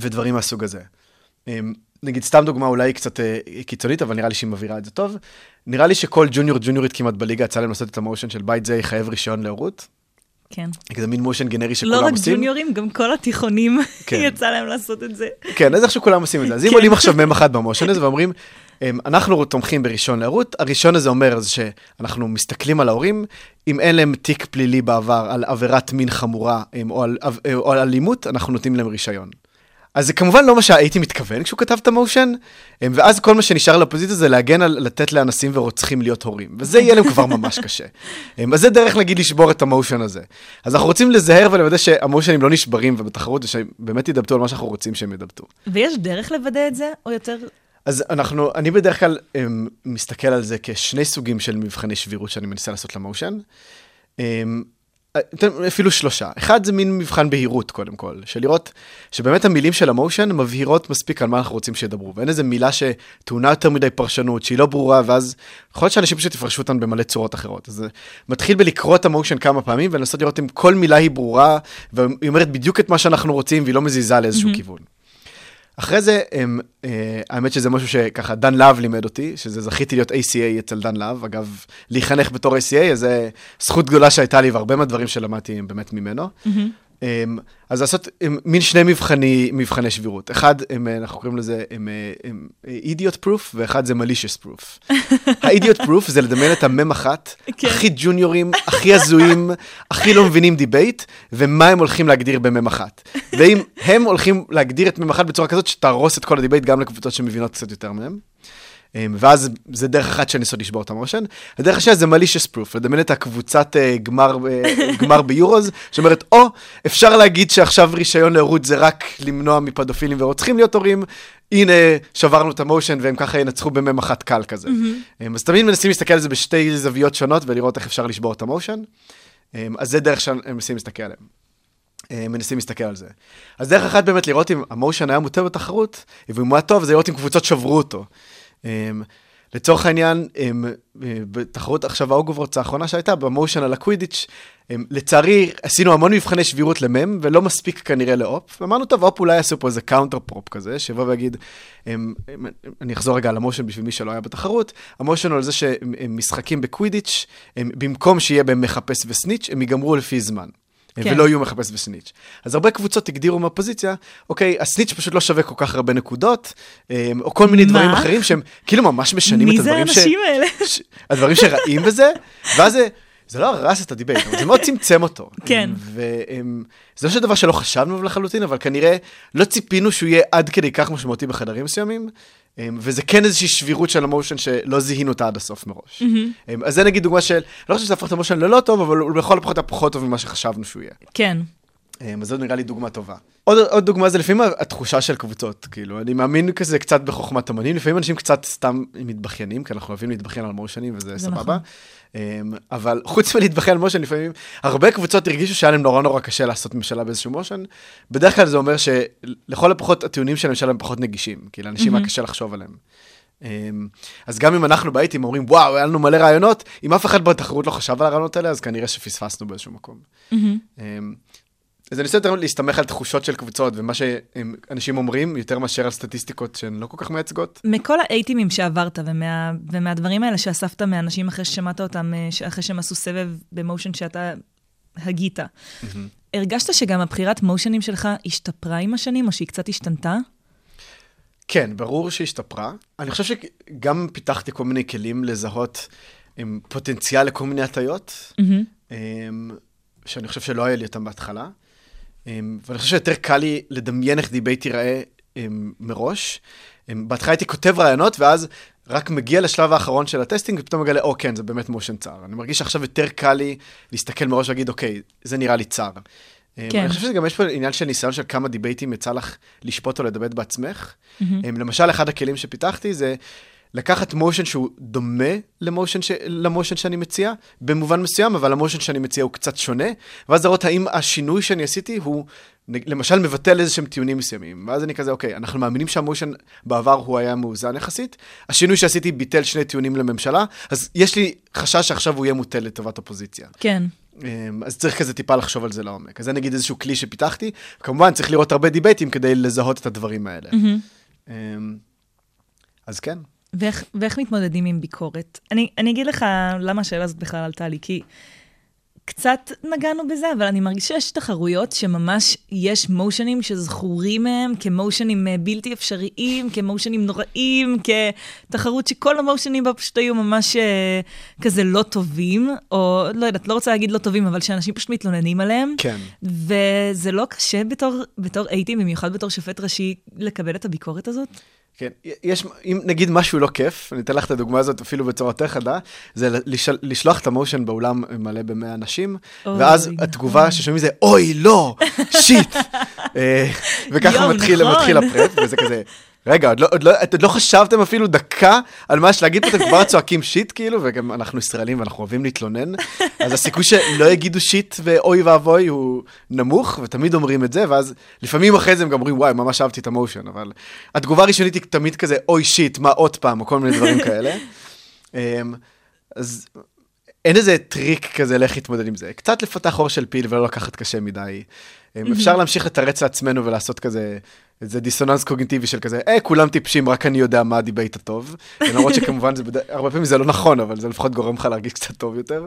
ודברים מהסוג הזה. אמ, נגיד, סתם דוגמה אולי קצת אה, קיצונית, אבל נראה לי שהיא מבהירה את זה טוב. נראה לי שכל ג'וניור ג'וניורית כמעט בליגה יצא להם לעשות את המושן של בית זה יחייב רישיון להורות. כן. זה מין מושן גנרי שכולם עושים. לא רק ג'וניורים, גם כל התיכונים (laughs) כן. יצא להם לעשות את זה. כן, אז איכשהו כולם עושים את זה. אז אם (laughs) כן. עולים עכשיו מ"ם אחת במושן הזה ואומרים, אמ, אנחנו תומכים ברישיון להורות, הרישיון הזה אומר שאנחנו מסתכלים על ההורים, אם אין להם תיק פלילי בעבר על עבירת מין חמורה אמ, או על, או על אלימות, אנחנו נותנים להם רישיון. אז זה כמובן לא מה שהייתי מתכוון כשהוא כתב את המושן, אמ, ואז כל מה שנשאר לאופוזיציה זה להגן על לתת לאנסים ורוצחים להיות הורים, וזה יהיה להם כבר ממש קשה. (laughs) אמ, אז זה דרך, נגיד, לשבור את המושן הזה. אז אנחנו רוצים לזהר ולוודא שהמושנים לא נשברים ובתחרות, ושבאמת ידבטו על מה שאנחנו רוצים שהם ידבטו. ויש דרך לוודא את זה, או יותר... אז אנחנו, אני בדרך כלל um, מסתכל על זה כשני סוגים של מבחני שבירות שאני מנסה לעשות למושן. אפילו שלושה. אחד זה מין מבחן בהירות קודם כל, של לראות שבאמת המילים של המושן מבהירות מספיק על מה אנחנו רוצים שידברו, ואין איזה מילה שטעונה יותר מדי פרשנות, שהיא לא ברורה, ואז יכול להיות שאנשים פשוט יפרשו אותן במלא צורות אחרות. אז זה מתחיל בלקרוא את המושן כמה פעמים ולנסות לראות אם כל מילה היא ברורה, והיא אומרת בדיוק את מה שאנחנו רוצים והיא לא מזיזה לאיזשהו mm-hmm. כיוון. אחרי זה, הם, אה, האמת שזה משהו שככה דן להב לימד אותי, שזה זכיתי להיות ACA אצל דן להב, אגב, להיחנך בתור ACA, זו זכות גדולה שהייתה לי, והרבה מהדברים שלמדתי הם באמת ממנו. Mm-hmm. אמ, אז לעשות מין שני מבחני, מבחני שבירות. אחד, הם, אנחנו קוראים לזה הם, הם, אידיוט פרוף, ואחד זה malicious proof. האידיוט פרוף זה לדמיין את הממ"מ אחת, כן. הכי ג'וניורים, הכי הזויים, הכי לא מבינים דיבייט, ומה הם הולכים להגדיר בממ"מ אחת. ואם הם הולכים להגדיר את ממ"מ אחת בצורה כזאת, שתהרוס את כל הדיבייט גם לקבוצות שמבינות קצת יותר מהם. אמ, ואז זה דרך אחת שאני מנסה לשבור את ה motion. הדרך השנייה זה malicious proof, לדמיין את הקבוצת uh, גמר, uh, (laughs) גמר ביורוז, שאומרת, או, oh, אפשר להגיד שעכשיו רישיון להורות זה רק למנוע מפדופילים ורוצחים להיות הורים, הנה, שברנו את ה motion והם ככה ינצחו בממ"מ אחת קל כזה. Mm-hmm. אז תמיד מנסים להסתכל על זה בשתי זוויות שונות ולראות איך אפשר לשבור את ה motion. אמ, אז זה דרך שהם מנסים להסתכל עליהם. מנסים להסתכל על זה. אז דרך אחת באמת לראות אם ה motion היה מוטה בתחרות, ואם הוא היה טוב, זה לראות אם קבוצות שברו אותו. אמ, לצורך העניין, בתחרות עכשיו הוגוורטס האחרונה שהייתה, ב motion על הקווידיץ', לצערי, עשינו המון מבחני שבירות למם, ולא מספיק כנראה לאופ, ואמרנו, טוב, אופ אולי יעשו פה איזה counter prop כזה, שיבוא ויגיד, אני אחזור רגע על ה motion בשביל מי שלא היה בתחרות, ה motion הוא על זה שהם משחקים בקווידיץ', במקום שיהיה בהם מחפש וסניץ', הם ייגמרו לפי זמן. כן. ולא יהיו מחפש וסניץ'. אז הרבה קבוצות הגדירו מהפוזיציה, אוקיי, הסניץ' פשוט לא שווה כל כך הרבה נקודות, אמ, או כל מיני מה? דברים אחרים שהם כאילו ממש משנים את הדברים ש... מי זה האנשים האלה? ש... הדברים שרעים בזה, ואז זה... זה לא הרס את הדיבייט, אבל זה מאוד צמצם אותו. כן. וזה לא דבר שלא חשבנו לחלוטין, אבל כנראה לא ציפינו שהוא יהיה עד כדי כך משמעותי בחדרים מסוימים, אמ, וזה כן איזושהי שבירות של המושן שלא זיהינו אותה עד הסוף מראש. Mm-hmm. אז זה נגיד דוגמה של, לא חושב שזה הפך את המושן ללא טוב, אבל הוא לכל הפחות היה פחות טוב ממה שחשבנו שהוא יהיה. כן. אמ, אז זו נראה לי דוגמה טובה. עוד, עוד דוגמה זה לפעמים התחושה של קבוצות, כאילו, אני מאמין כזה קצת בחוכמת אמנים, לפעמים אנשים קצת סתם מתבכיינים, כי אנחנו אוהבים להתבכיין על מושנים וזה סבבה. נכון. אמ, אבל (laughs) חוץ מלהתבכיין על מושן, לפעמים הרבה קבוצות הרגישו שהיה להם נורא נורא קשה לעשות ממשלה באיזשהו מושן. בדרך כלל זה אומר שלכל הפחות הטיעונים של הממשלה הם פחות נגישים, כי לאנשים היה קשה לחשוב עליהם. אמ, אז גם אם אנחנו באייטים אומרים, וואו, היה לנו מלא רעיונות, אם אף אחד בתחרות לא חשב על הרעיונות האלה, אז כנראה שפספסנו באיזשהו מקום. אז אני רוצה יותר להסתמך על תחושות של קבוצות, ומה שאנשים אומרים, יותר מאשר על סטטיסטיקות שהן לא כל כך מייצגות. מכל האייטימים שעברת, ומה, ומהדברים האלה שאספת מאנשים אחרי ששמעת אותם, אה, אחרי שהם עשו סבב במושן שאתה הגית, mm-hmm. הרגשת שגם הבחירת מושנים שלך השתפרה עם השנים, או שהיא קצת השתנתה? כן, ברור שהשתפרה. אני חושב שגם פיתחתי כל מיני כלים לזהות עם פוטנציאל לכל מיני הטיות, mm-hmm. שאני חושב שלא היה לי אותם בהתחלה. אמ, ואני חושב שיותר קל לי לדמיין איך דיבייט ייראה אמ, מראש. אמ, בהתחלה הייתי כותב רעיונות, ואז רק מגיע לשלב האחרון של ה testing, ופתאום מגלה, או כן, זה באמת motion צר. אני מרגיש שעכשיו יותר קל לי להסתכל מראש ולהגיד, אוקיי, זה נראה לי צר. כן. אני חושב שגם יש פה עניין של ניסיון של כמה דיבייטים יצא לך לשפוט או לדבט בעצמך. Mm-hmm. למשל, אחד הכלים שפיתחתי זה לקחת מושן שהוא דומה למושן, ש... למושן שאני מציע, במובן מסוים, אבל המושן שאני מציע הוא קצת שונה, ואז לראות האם השינוי שאני עשיתי הוא, למשל, מבטל איזה שהם טיעונים מסוימים. ואז אני כזה, אוקיי, אנחנו מאמינים שהמושן בעבר הוא היה מאוזן יחסית, השינוי שעשיתי ביטל שני טיעונים לממשלה, אז יש לי חשש שעכשיו הוא יהיה מוטל לטובת אופוזיציה. כן. אמ, אז צריך כזה טיפה לחשוב על זה לעומק. אז זה נגיד איזשהו כלי שפיתחתי, כמובן צריך לראות הרבה דיבייטים כדי לזהות את הדברים האלה. Mm-hmm. אז כן. ואיך, ואיך מתמודדים עם ביקורת? אני, אני אגיד לך למה השאלה הזאת בכלל עלתה לי, כי קצת נגענו בזה, אבל אני מרגישה שיש תחרויות שממש יש מושנים שזכורים מהם כמושנים אה, בלתי אפשריים, כמושנים נוראים, כתחרות שכל המושנים בה פשוט היו ממש uh, כזה לא טובים, או לא יודעת, לא רוצה להגיד לא טובים, אבל שאנשים פשוט מתלוננים עליהם. כן. וזה לא קשה בתור, בתור אייטים, במיוחד בתור שופט ראשי, לקבל את הביקורת הזאת? כן, יש, אם נגיד משהו לא כיף, אני אתן לך את הדוגמה הזאת אפילו בצורה יותר חדה, זה לשל, לשלוח את המושן באולם מלא במאה אנשים, ואז התגובה ששומעים זה, אוי, לא, שיט. (laughs) אה, וככה מתחיל, נכון. מתחיל הפרט, וזה כזה, רגע, עוד לא, עוד, לא, עוד לא חשבתם אפילו דקה על מה יש להגיד פה, אתם כבר צועקים shit, כאילו, וגם אנחנו ישראלים ואנחנו אוהבים להתלונן, אז הסיכוי שלא יגידו שיט ואוי ואבוי הוא נמוך, ותמיד אומרים את זה, ואז לפעמים אחרי זה הם גם אומרים, וואי, ממש אהבתי את ה motion, אבל התגובה הראשונית היא תמיד כזה, אוי shit, מה עוד פעם, או כל מיני דברים כאלה. אמ, אז אין איזה טריק כזה לאיך להתמודד עם זה. קצת לפתח עור של פיל ולא לקחת קשה מדי. אמ, אפשר להמשיך לתרץ לעצמנו ולעשות כזה איזה דיסוננס קוגניטיבי של כזה, אה, כולם טיפשים, רק אני יודע מה הדיבייט הטוב. למרות שכמובן, זה בד... הרבה פעמים זה לא נכון, אבל זה לפחות גורם לך להרגיש קצת טוב יותר.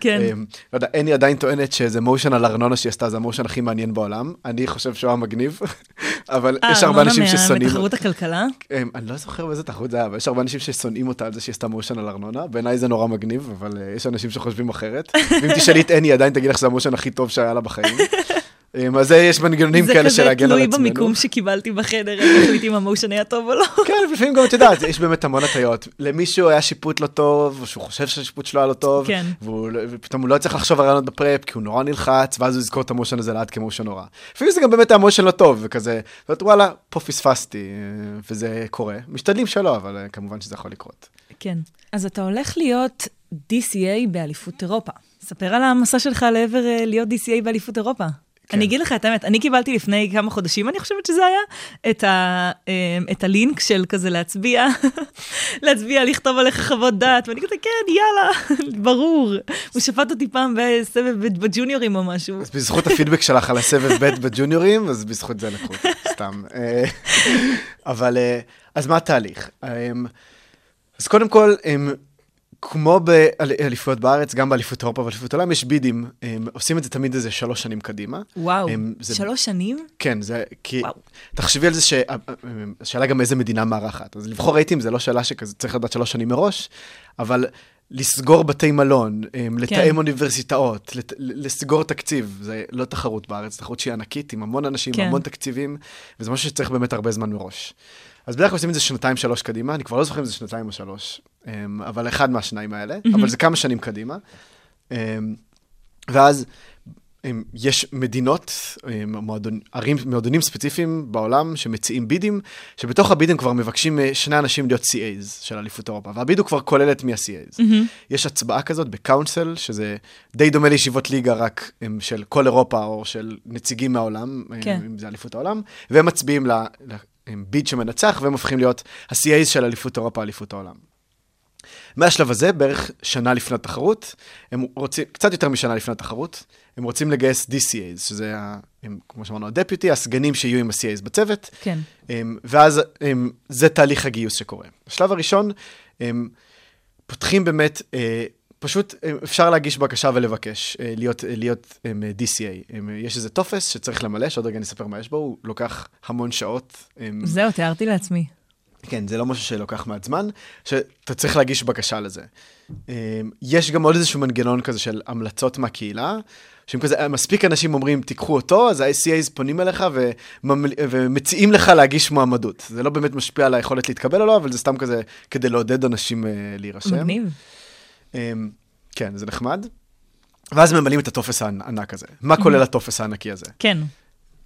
כן. Um, לא יודע, אני עדיין טוענת שזה motion על ארנונה שהיא עשתה, זה ה motion הכי מעניין בעולם. אני חושב שהוא היה מגניב, (laughs) אבל אה, יש הרבה אנשים ששונאים... אה, ארנונה מתחרות הכלכלה? Um, אני לא זוכר באיזה תחרות זה היה, אבל יש הרבה אנשים ששונאים אותה על זה שהיא עשתה motion על ארנונה. בעיניי זה נורא מגניב, אבל uh, יש אנשים שחושבים אחרת. ואם תשאלי את אני, עדיין תגיד לך שזה המושן הכי טוב שהיה לה בחיים. (laughs) אמ, אז יש מנגנונים כאלה של להגן על עצמנו. זה כזה תלוי במיקום שקיבלתי בחדר, אם החליט אם המושן היה טוב או לא. (laughs) כן, לפעמים גם את יודעת, יש באמת המון הטיות. למישהו היה שיפוט לא טוב, או שהוא חושב שהשיפוט שלו היה לא טוב, כן. לא- ופתאום הוא לא צריך לחשוב על רעיונות בפרפ, כי הוא נורא נלחץ, ואז הוא יזכור את המושן הזה לעד כמושן נורא. לפעמים זה גם באמת היה מושן לא טוב, וכזה, וואלה, פה פספסתי, אה, וזה קורה. משתדלים שלא, אבל אה, כמובן שזה יכול לקרות. כן. אז אתה הולך להיות DCA באליפות אירופה. ספר על המסע שלך לעבר אה, להיות DCA באליפות אירופה. כן. אני אגיד לך את האמת, אני קיבלתי לפני כמה חודשים, אני חושבת שזה היה, את, ה, אמ, את הלינק של כזה להצביע, (laughs) להצביע, לכתוב עליך חוות דעת, ואני כזה, כן, יאללה, (laughs) ברור. הוא שפט אותי פעם בסבב בג'וניורים או משהו. אז בזכות הפידבק שלך על הסבב ב' בג'וניורים, אז בזכות זה לקחו, סתם. (laughs) אה, אבל, אה, אז מה התהליך? אמ, אז קודם כל, הם... כמו באליפויות בארץ, גם באליפות אירופה ואליפות עולם, יש בידים. הם עושים את זה תמיד איזה שלוש שנים קדימה. וואו, הם, זה, שלוש שנים? כן, זה כי... וואו. תחשבי על זה שהשאלה גם איזה מדינה מארחת. אז לבחור רייטים זה לא שאלה שכזה צריך לדעת שלוש שנים מראש, אבל לסגור בתי מלון, לתאם כן. אוניברסיטאות, לת, לסגור תקציב, זה לא תחרות בארץ, תחרות שהיא ענקית, עם המון אנשים, כן. המון תקציבים, וזה משהו שצריך באמת הרבה זמן מראש. אז בדרך כלל עושים את זה שנתיים, שלוש קדימה, אני כבר לא זוכר אם זה שנתיים או שלוש, אמ, אבל אחד מהשניים האלה. אבל זה כמה שנים קדימה. אמ, ואז אמ, יש מדינות, מועדון, ערים, מועדונים ספציפיים בעולם שמציעים בידים, שבתוך הבידים כבר מבקשים אה, שני אנשים להיות CAs של אליפות אירופה, והביד הוא כבר כולל את מי ה-CAs. Mm-hmm. יש הצבעה כזאת בקאונסל, שזה די דומה לישיבות ליגה, רק של כל אירופה או של נציגים מהעולם, כן. אם זה אליפות העולם, והם מצביעים ביד שמנצח, והם הופכים להיות ה-CAs של אליפות אירופה, אליפות העולם. מהשלב הזה, בערך שנה לפני התחרות, הם רוצים, קצת יותר משנה לפני התחרות, הם רוצים לגייס DCAs, שזה, הם, כמו שאמרנו, הדפיוטי, הסגנים שיהיו עם ה-CAs בצוות. כן. הם, ואז הם, זה תהליך הגיוס שקורה. בשלב הראשון, הם פותחים באמת אה, פשוט אה, אפשר להגיש בקשה ולבקש אה, להיות, אה, להיות DCA. יש איזה טופס שצריך למלא, שעוד רגע אני אספר מה יש בו, הוא לוקח המון שעות. זהו, תיארתי לעצמי. כן, זה לא משהו שלוקח מעט זמן, שאתה צריך להגיש בקשה לזה. יש גם עוד איזשהו מנגנון כזה של המלצות מהקהילה, שאם כזה, מספיק אנשים אומרים, תיקחו אותו, אז ה-ICAs פונים אליך וממל... ומציעים לך להגיש מועמדות. זה לא באמת משפיע על היכולת להתקבל או לא, אבל זה סתם כזה כדי לעודד אנשים להירשם. מגניב. אמ, כן, זה נחמד. ואז ממלאים את הטופס הענק הזה. מה כולל הטופס הענקי הזה? כן.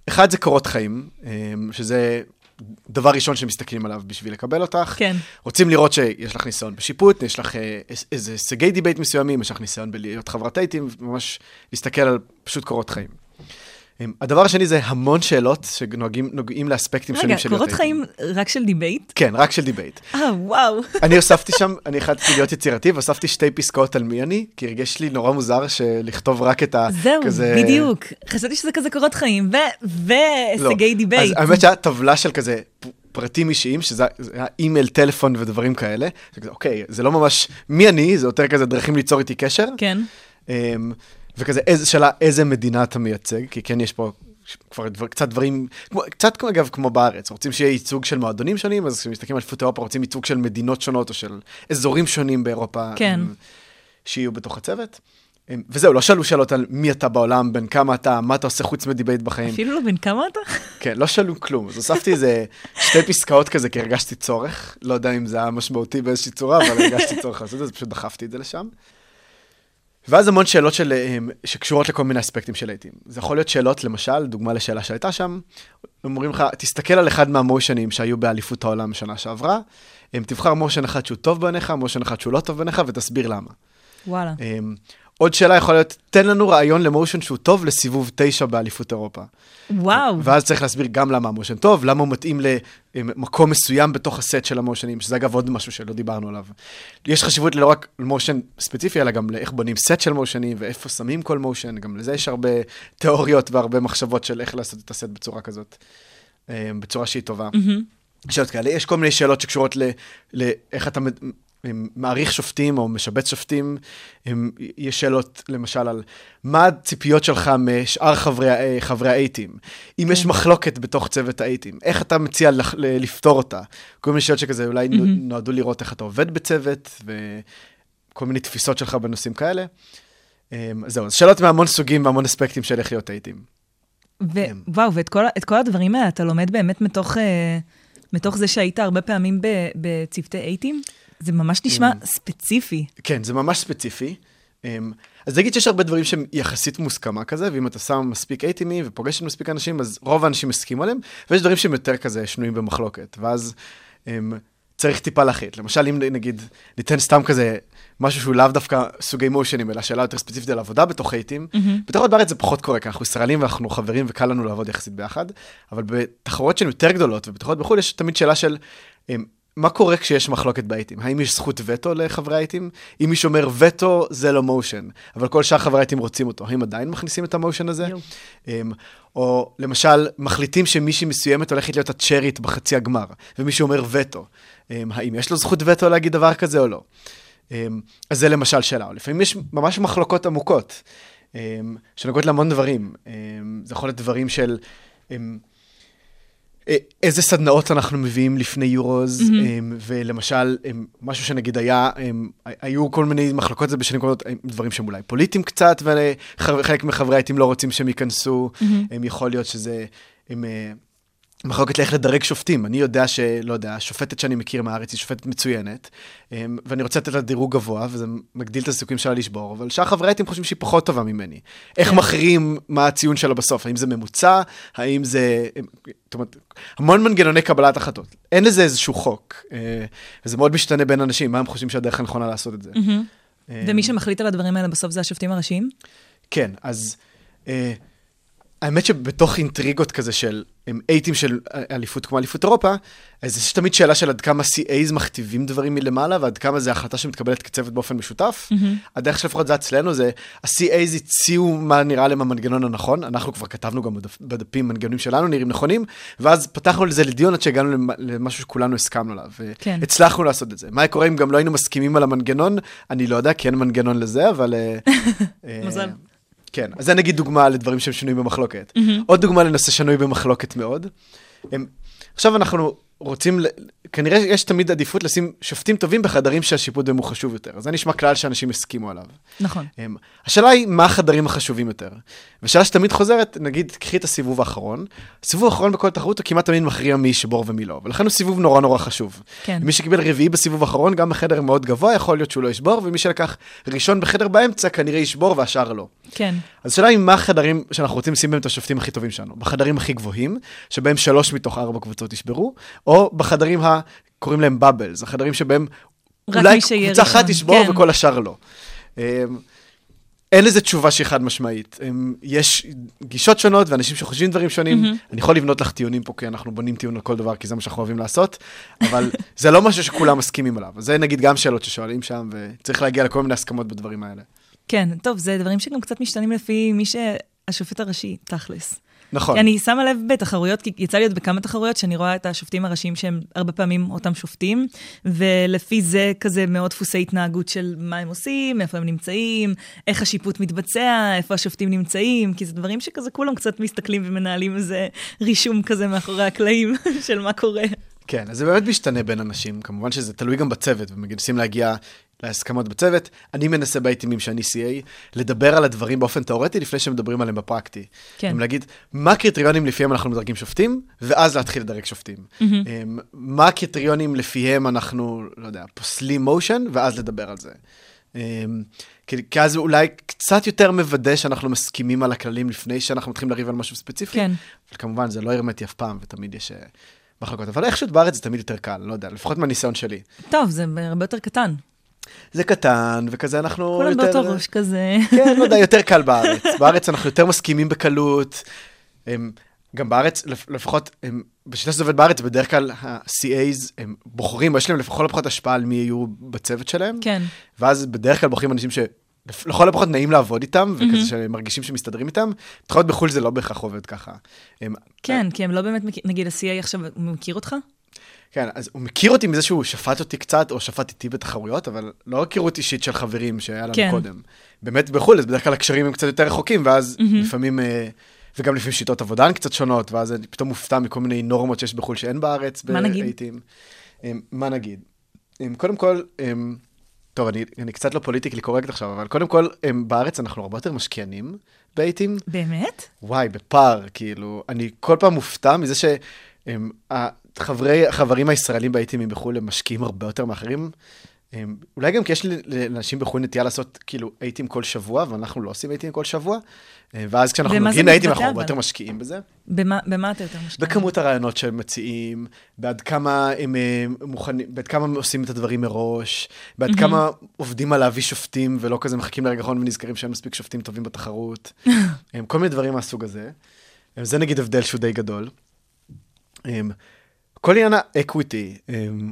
אחד זה קורות חיים, אמ, שזה דבר ראשון שמסתכלים עליו בשביל לקבל אותך. כן. רוצים לראות שיש לך ניסיון בשיפוט, יש לך אה, איזה הישגי דיבייט מסוימים, יש לך ניסיון בלהיות חבר ת A-team, ממש להסתכל על פשוט קורות חיים. הדבר השני זה המון שאלות שנוגעים לאספקטים שונים של רגע, קורות חיים רק של דיבייט? כן, רק של דיבייט. אה, וואו. אני הוספתי שם, אני החלטתי להיות יצירתי, והוספתי שתי פסקאות על מי אני, כי הרגש לי נורא מוזר לכתוב רק את ה... זהו, כזה... בדיוק. חשבתי שזה כזה קורות חיים, והישגי לא. דיבייט. אז האמת שהיה טבלה של כזה... פרטים אישיים, שזה היה אימייל, טלפון ודברים כאלה. אוקיי, זה לא ממש מי אני, זה יותר כזה דרכים ליצור איתי קשר. כן. וכזה, איזה, שאלה איזה מדינה אתה מייצג, כי כן יש פה כבר דבר, קצת דברים, כמו, קצת כמו אגב כמו בארץ, רוצים שיהיה ייצוג של מועדונים שונים, אז כשמסתכלים על אליפות אירופה רוצים ייצוג של מדינות שונות או של אזורים שונים באירופה, כן. שיהיו בתוך הצוות. וזהו, לא שאלו שאלות על מי אתה בעולם, בין כמה אתה, מה אתה עושה חוץ מדיבייט בחיים. אפילו לא בין כמה אתה? כן, לא שאלו כלום. אז הוספתי איזה שתי פסקאות כזה, כי הרגשתי צורך. לא יודע אם זה היה משמעותי באיזושהי צורה, אבל הרגשתי צורך לעשות את זה, פשוט דחפתי את זה לשם. ואז המון שאלות של, אה, שקשורות לכל מיני אספקטים של לעיתים. זה יכול להיות שאלות, למשל, דוגמה לשאלה שהייתה שם, אומרים לך, תסתכל על אחד מהמושנים שהיו באליפות העולם בשנה שעברה, תבחר מושן אחד שהוא טוב בעיניך, מושן אחד שהוא לא טוב בעיניך, ותסביר למה. וואלה. עוד שאלה יכולה להיות, תן לנו רעיון למושן שהוא טוב לסיבוב תשע באליפות אירופה. וואו. ואז צריך להסביר גם למה המושן טוב, למה הוא מתאים למקום מסוים בתוך הסט של המושנים, שזה אגב עוד משהו שלא דיברנו עליו. יש חשיבות לא רק למושן ספציפי, אלא גם לאיך בונים סט של מושנים ואיפה שמים כל מושן, גם לזה יש הרבה תיאוריות והרבה מחשבות של איך לעשות את הסט בצורה כזאת, אה, בצורה שהיא טובה. Mm-hmm. שאלות כאלה, יש כל מיני שאלות שקשורות לאיך אתה מעריך שופטים או משבץ שופטים, הם, יש שאלות למשל על מה הציפיות שלך משאר חברי, חברי האייטים, אם יש כן. מחלוקת בתוך צוות האייטים, איך אתה מציע לפתור אותה, כל מיני שאלות שכזה אולי. נועדו לראות איך אתה עובד בצוות, וכל מיני תפיסות שלך בנושאים כאלה. אמ, זהו, אז שאלות מהמון סוגים והמון אספקטים של איך להיות אייטים. ווואו, ואת כל, כל הדברים האלה אתה לומד באמת מתוך, אה, מתוך זה שהיית הרבה פעמים בצוותי אייטים? זה ממש נשמע אמ, ספציפי. כן, זה ממש ספציפי. אמ, אז נגיד שיש הרבה דברים שהם יחסית מוסכמה כזה, ואם אתה שם מספיק אייטימי ופוגש עם מספיק אנשים, אז רוב האנשים מסכימים עליהם, ויש דברים שהם יותר כזה שנויים במחלוקת. ואז הם, אמ, צריך טיפה להחליט. למשל, אם נגיד, ניתן סתם כזה משהו שהוא לאו דווקא סוגי מושנים, אלא שאלה יותר ספציפית על עבודה בתוך אייטים. Mm-hmm. בתחרות בארץ זה פחות קורה, כי אנחנו ישראלים ואנחנו חברים וקל לנו לעבוד יחסית ביחד, אבל בתחרות שהן יותר גדולות ובתחרות בחו"ל יש תמיד שאלה של מה קורה כשיש מחלוקת באייטים? האם יש זכות וטו לחברי האייטים? אם מישהו אומר וטו, זה לא מושן, אבל כל שאר חברי האייטים רוצים אותו, האם עדיין מכניסים את המושן הזה? Um, או למשל, מחליטים שמישהי מסוימת הולכת להיות הצ'רית בחצי הגמר, ומישהו אומר וטו. Um, האם יש לו זכות וטו להגיד דבר כזה או לא? Um, אז זה למשל שאלה. לפעמים יש ממש מחלוקות עמוקות, שנוגעות להמון דברים. זה יכול להיות דברים של... אה, איזה סדנאות אנחנו מביאים לפני יורוז, mm-hmm. ולמשל, משהו שנגיד היה, היו כל מיני מחלקות זה בשנים קודמות, דברים שהם אולי פוליטיים קצת, וחלק מחברי העיתים לא רוצים שהם ייכנסו, mm-hmm. יכול להיות שזה... הם, מחלוקת לאיך לדרג שופטים. אני יודע שלא יודע, השופטת שאני מכיר מהארץ היא שופטת מצוינת, אמ, ואני רוצה לתת לה דירוג גבוה, וזה מגדיל את הסיכויים שלה לשבור, אבל שאר חברי הייתם חושבים שהיא פחות טובה ממני. איך כן. מכריעים מה הציון שלה בסוף? האם זה ממוצע? האם זה... אמ, זאת אומרת, המון מנגנוני קבלת החלטות. אין לזה איזשהו חוק, אה, וזה מאוד משתנה בין אנשים, מה הם חושבים שהדרך הנכונה לעשות את זה. ומי שמחליט על הדברים האלה בסוף זה השופטים הראשיים? כן, אז... אה, האמת שבתוך אינטריגות כזה של אייטים של אליפות כמו אליפות אירופה, אז יש תמיד שאלה של עד כמה CAs מכתיבים דברים מלמעלה, ועד כמה זו החלטה שמתקבלת כצוות באופן משותף. Mm-hmm. הדרך שלפחות זה אצלנו זה, ה-CAs הציעו מה נראה להם המנגנון הנכון, אנחנו כבר כתבנו גם בדפים מנגנונים שלנו נראים נכונים, ואז פתחנו לזה לדיון עד שהגענו למשהו שכולנו הסכמנו עליו, כן. והצלחנו לעשות את זה. מה קורה אם גם לא היינו מסכימים על המנגנון? אני לא יודע, כי אין מנגנון לזה, אבל... אה, (laughs) מזל. כן, אז זה נגיד דוגמה לדברים שהם שנויים במחלוקת. Mm-hmm. עוד דוגמה לנושא שנוי במחלוקת מאוד. הם, עכשיו אנחנו רוצים, כנראה יש תמיד עדיפות לשים שופטים טובים בחדרים שהשיפוט בהם הוא חשוב יותר. זה נשמע כלל שאנשים הסכימו עליו. נכון. הם, השאלה היא, מה החדרים החשובים יותר? ושאלה שתמיד חוזרת, נגיד, קחי את הסיבוב האחרון. הסיבוב האחרון בכל תחרות הוא כמעט תמיד מכריע מי ישבור ומי לא, ולכן הוא סיבוב נורא נורא חשוב. כן. מי שקיבל רביעי בסיבוב האחרון, גם בחדר מאוד גבוה, יכול להיות שהוא לא ישבור, ומי שלקח ראשון בחדר באמצע, כנראה ישבור והשאר לא. כן. אז השאלה היא, מה החדרים שאנחנו רוצים לשים בהם את השופטים הכי טובים שלנו? בחדרים הכי גבוהים, שבהם שלוש מתוך ארבע קבוצות ישברו, או בחדרים ה... קוראים להם בבלס, החדרים שבהם אולי קבוצה אחת תשבור כן. וכל השאר לא. אמ, אין לזה תשובה שהיא חד משמעית. יש גישות שונות ואנשים שחושבים דברים שונים. Mm-hmm. אני יכול לבנות לך טיעונים פה, כי אנחנו בונים טיעון על כל דבר, כי זה מה שאנחנו אוהבים לעשות, אבל (laughs) זה לא משהו שכולם מסכימים עליו. זה נגיד גם שאלות ששואלים שם, וצריך להגיע לכל מיני הסכמות בדברים האלה. כן, טוב, זה דברים שגם קצת משתנים לפי מי שהשופט הראשי, תכלס. נכון. אני שמה לב בתחרויות, כי יצא לי להיות בכמה תחרויות, שאני רואה את השופטים הראשיים שהם הרבה פעמים אותם שופטים, ולפי זה כזה מאוד דפוסי התנהגות של מה הם עושים, איפה הם נמצאים, איך השיפוט מתבצע, איפה השופטים נמצאים, כי זה דברים שכזה כולם קצת מסתכלים ומנהלים איזה רישום כזה מאחורי הקלעים (laughs) של מה קורה. כן, אז זה באמת משתנה בין אנשים, כמובן שזה תלוי גם בצוות, ומנסים להגיע להסכמות בצוות. אני מנסה באייטימים שאני CA, לדבר על הדברים באופן תיאורטי לפני שמדברים עליהם בפרקטי. כן. להגיד, מה הקריטריונים לפיהם אנחנו מדרגים שופטים, ואז להתחיל לדרג שופטים. Mm-hmm. מה הקריטריונים לפיהם אנחנו, לא יודע, פוסלים מושן, ואז לדבר על זה. אמ, כי, כי אז אולי קצת יותר מוודא שאנחנו מסכימים על הכללים לפני שאנחנו מתחילים לריב על משהו ספציפי. כן. אבל כמובן, זה לא הרמטי אף פעם, ותמיד יש... אה, מחלקות, אבל איכשהו בארץ זה תמיד יותר קל, לא יודע, לפחות מהניסיון שלי. טוב, זה הרבה יותר קטן. זה קטן, וכזה אנחנו כולם יותר... כולם באותו ראש כזה. כן, לא יודע, יותר קל בארץ. בארץ אנחנו יותר מסכימים בקלות. הם, גם בארץ, לפחות, הם, בשיטה שזה עובד בארץ, בדרך כלל ה-CAs הם בוחרים, יש להם לכל הפחות השפעה על מי יהיו בצוות שלהם. כן. ואז בדרך כלל בוחרים אנשים ש... לכל הפחות נעים לעבוד איתם, וכזה mm-hmm. שהם מרגישים שמסתדרים איתם. לפחות בחו"ל זה לא בהכרח עובד ככה. הם, כן, כי הם לא באמת, נגיד ה-CA עכשיו, מכיר אותך? כן, אז הוא מכיר אותי מזה שהוא שפט אותי קצת, או שפט איתי בתחרויות, אבל לא היכרות אישית של חברים שהיה לנו כן. קודם. באמת בחו"ל, אז בדרך כלל הקשרים הם קצת יותר רחוקים, ואז mm-hmm. לפעמים, אה, וגם לפעמים שיטות עבודה הן קצת שונות, ואז אני פתאום מופתע מכל מיני נורמות שיש בחו"ל שאין בארץ. מה נגיד? מה נגיד? קודם כל, טוב, אני, אני קצת לא פוליטיקלי קורקט עכשיו, אבל קודם כל, הם, בארץ אנחנו הרבה יותר משקיענים באייטים. באמת? וואי, בפער, כאילו, אני כל פעם מופתע מזה שהם, החברי, החברים הישראלים באייטים בחו"ל הם משקיעים הרבה יותר מאחרים. אולי גם כי יש לאנשים בחו"ל נטייה לעשות כאילו אייטים כל שבוע, ואנחנו לא עושים אייטים כל שבוע, ואז כשאנחנו מגיעים לאייטים אנחנו הרבה יותר משקיעים בזה. במה, במה אתה יותר משקיע? בכמות הרעיונות שהם מציעים, בעד כמה הם מוכנים, בעד כמה הם עושים את הדברים מראש, בעד mm-hmm. כמה עובדים על להביא שופטים, ולא כזה מחכים לרגע האחרון ונזכרים שאין מספיק שופטים טובים בתחרות. (laughs) כל מיני דברים מהסוג הזה. זה נגיד הבדל שהוא די גדול. כל עניין ה equity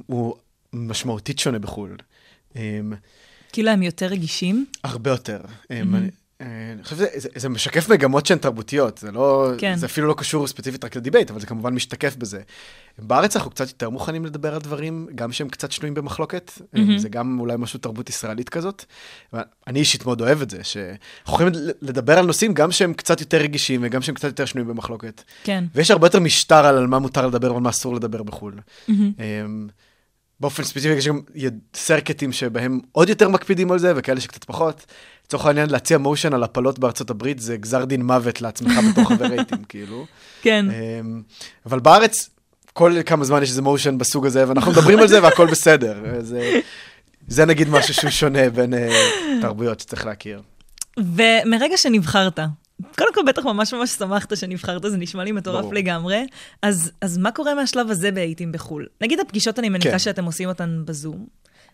הוא משמעותית שונה בחו"ל. כאילו הם יותר רגישים? הרבה יותר. אני חושב שזה משקף מגמות שהן תרבותיות, זה לא, כן. זה אפילו לא קשור ספציפית רק לדיבייט, אבל זה כמובן משתקף בזה. בארץ אנחנו קצת יותר מוכנים לדבר על דברים, גם שהם קצת שנויים במחלוקת, mm-hmm. זה גם אולי משהו תרבות ישראלית כזאת. אני אישית מאוד אוהב את זה, שאנחנו יכולים לדבר על נושאים גם שהם קצת יותר רגישים וגם שהם קצת יותר שנויים במחלוקת. כן. ויש הרבה יותר משטר על מה מותר לדבר ועל מה אסור לדבר בחו"ל. Mm-hmm. באופן ספציפי יש גם סרקטים שבהם עוד יותר מקפידים על זה, וכאלה שקצת פחות. לצורך העניין, להציע מושן על הפלות בארצות הברית זה גזר דין מוות לעצמך (laughs) בתור חבר רייטים, כאילו. כן. אמ, אבל בארץ, כל כמה זמן יש איזה מושן בסוג הזה, ואנחנו מדברים על זה והכל בסדר. (laughs) זה, זה נגיד משהו שהוא שונה בין uh, תרבויות שצריך להכיר. ומרגע שנבחרת, קודם כל, בטח ממש ממש שמחת שנבחרת, זה נשמע לי מטורף לגמרי. אז, אז מה קורה מהשלב הזה באיטים בחו"ל? נגיד הפגישות, אני מניחה כן. שאתם עושים אותן בזום.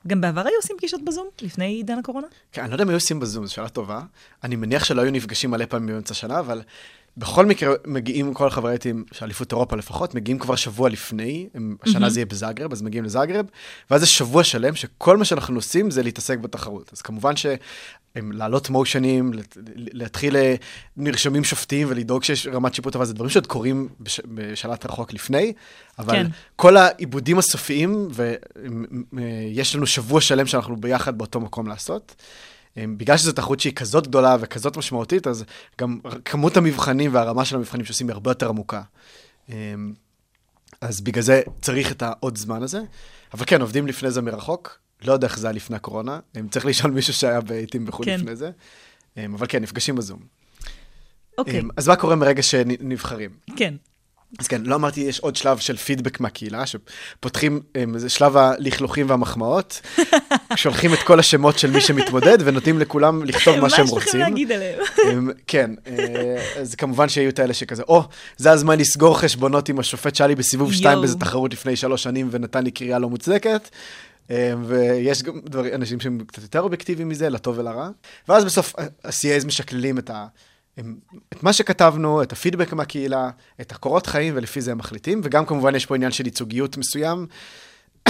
גם בעבר היו עושים פגישות בזום, לפני עידן הקורונה? כן, אני לא יודע אם היו עושים בזום, זו שאלה טובה. אני מניח שלא היו נפגשים מלא פעמים באמצע השנה, אבל בכל מקרה מגיעים כל החברי עיתים של אליפות אירופה לפחות, מגיעים כבר שבוע לפני, השנה mm-hmm. זה יהיה בזאגרב, אז מגיעים לזאגרב, ואז זה שבוע שלם שכל מה שאנחנו עושים זה להתעסק בתחרות. אז כמובן ש... להעלות מושנים, להתחיל אה, נרשמים שופטים ולדאוג שיש רמת שיפוט, אבל זה דברים שעוד קורים בש, בשלט רחוק לפני, אבל כן. כל העיבודים הסופיים, ויש לנו שבוע שלם שאנחנו ביחד באותו מקום לעשות. בגלל שזו תחרות שהיא כזאת גדולה וכזאת משמעותית, אז גם כמות המבחנים והרמה של המבחנים שעושים היא הרבה יותר עמוקה. אה, אז בגלל זה צריך את העוד זמן הזה. אבל כן, עובדים לפני זה מרחוק, לא יודע איך זה היה לפני הקורונה, צריך לשאול מישהו שהיה בעיתים בחו"ל כן. לפני זה. אבל כן, נפגשים בזום. אוקיי. אז מה קורה מרגע שנבחרים? כן. אז כן, לא אמרתי, יש עוד שלב של פידבק מהקהילה, שפותחים, זה שלב הלכלוכים והמחמאות, (laughs) שולחים את כל השמות של מי שמתמודד, ונותנים לכולם לכתוב (laughs) מה שהם רוצים. מה יש לכם להגיד עליהם? כן, אה, אז כמובן שיהיו את האלה שכזה, או, זה הזמן לסגור חשבונות עם השופט שלי בסיבוב 2 באיזה תחרות לפני שלוש שנים, ונתן לי קריאה לא מוצדקת. אה, ויש גם דברים, אנשים שהם קצת יותר אובייקטיביים מזה, לטוב ולרע. ואז בסוף ה-CAs משקללים את, ה, את מה שכתבנו, את הפידבק מהקהילה, את הקורות חיים, ולפי זה הם מחליטים. וגם כמובן יש פה עניין של ייצוגיות מסוים. (clears throat)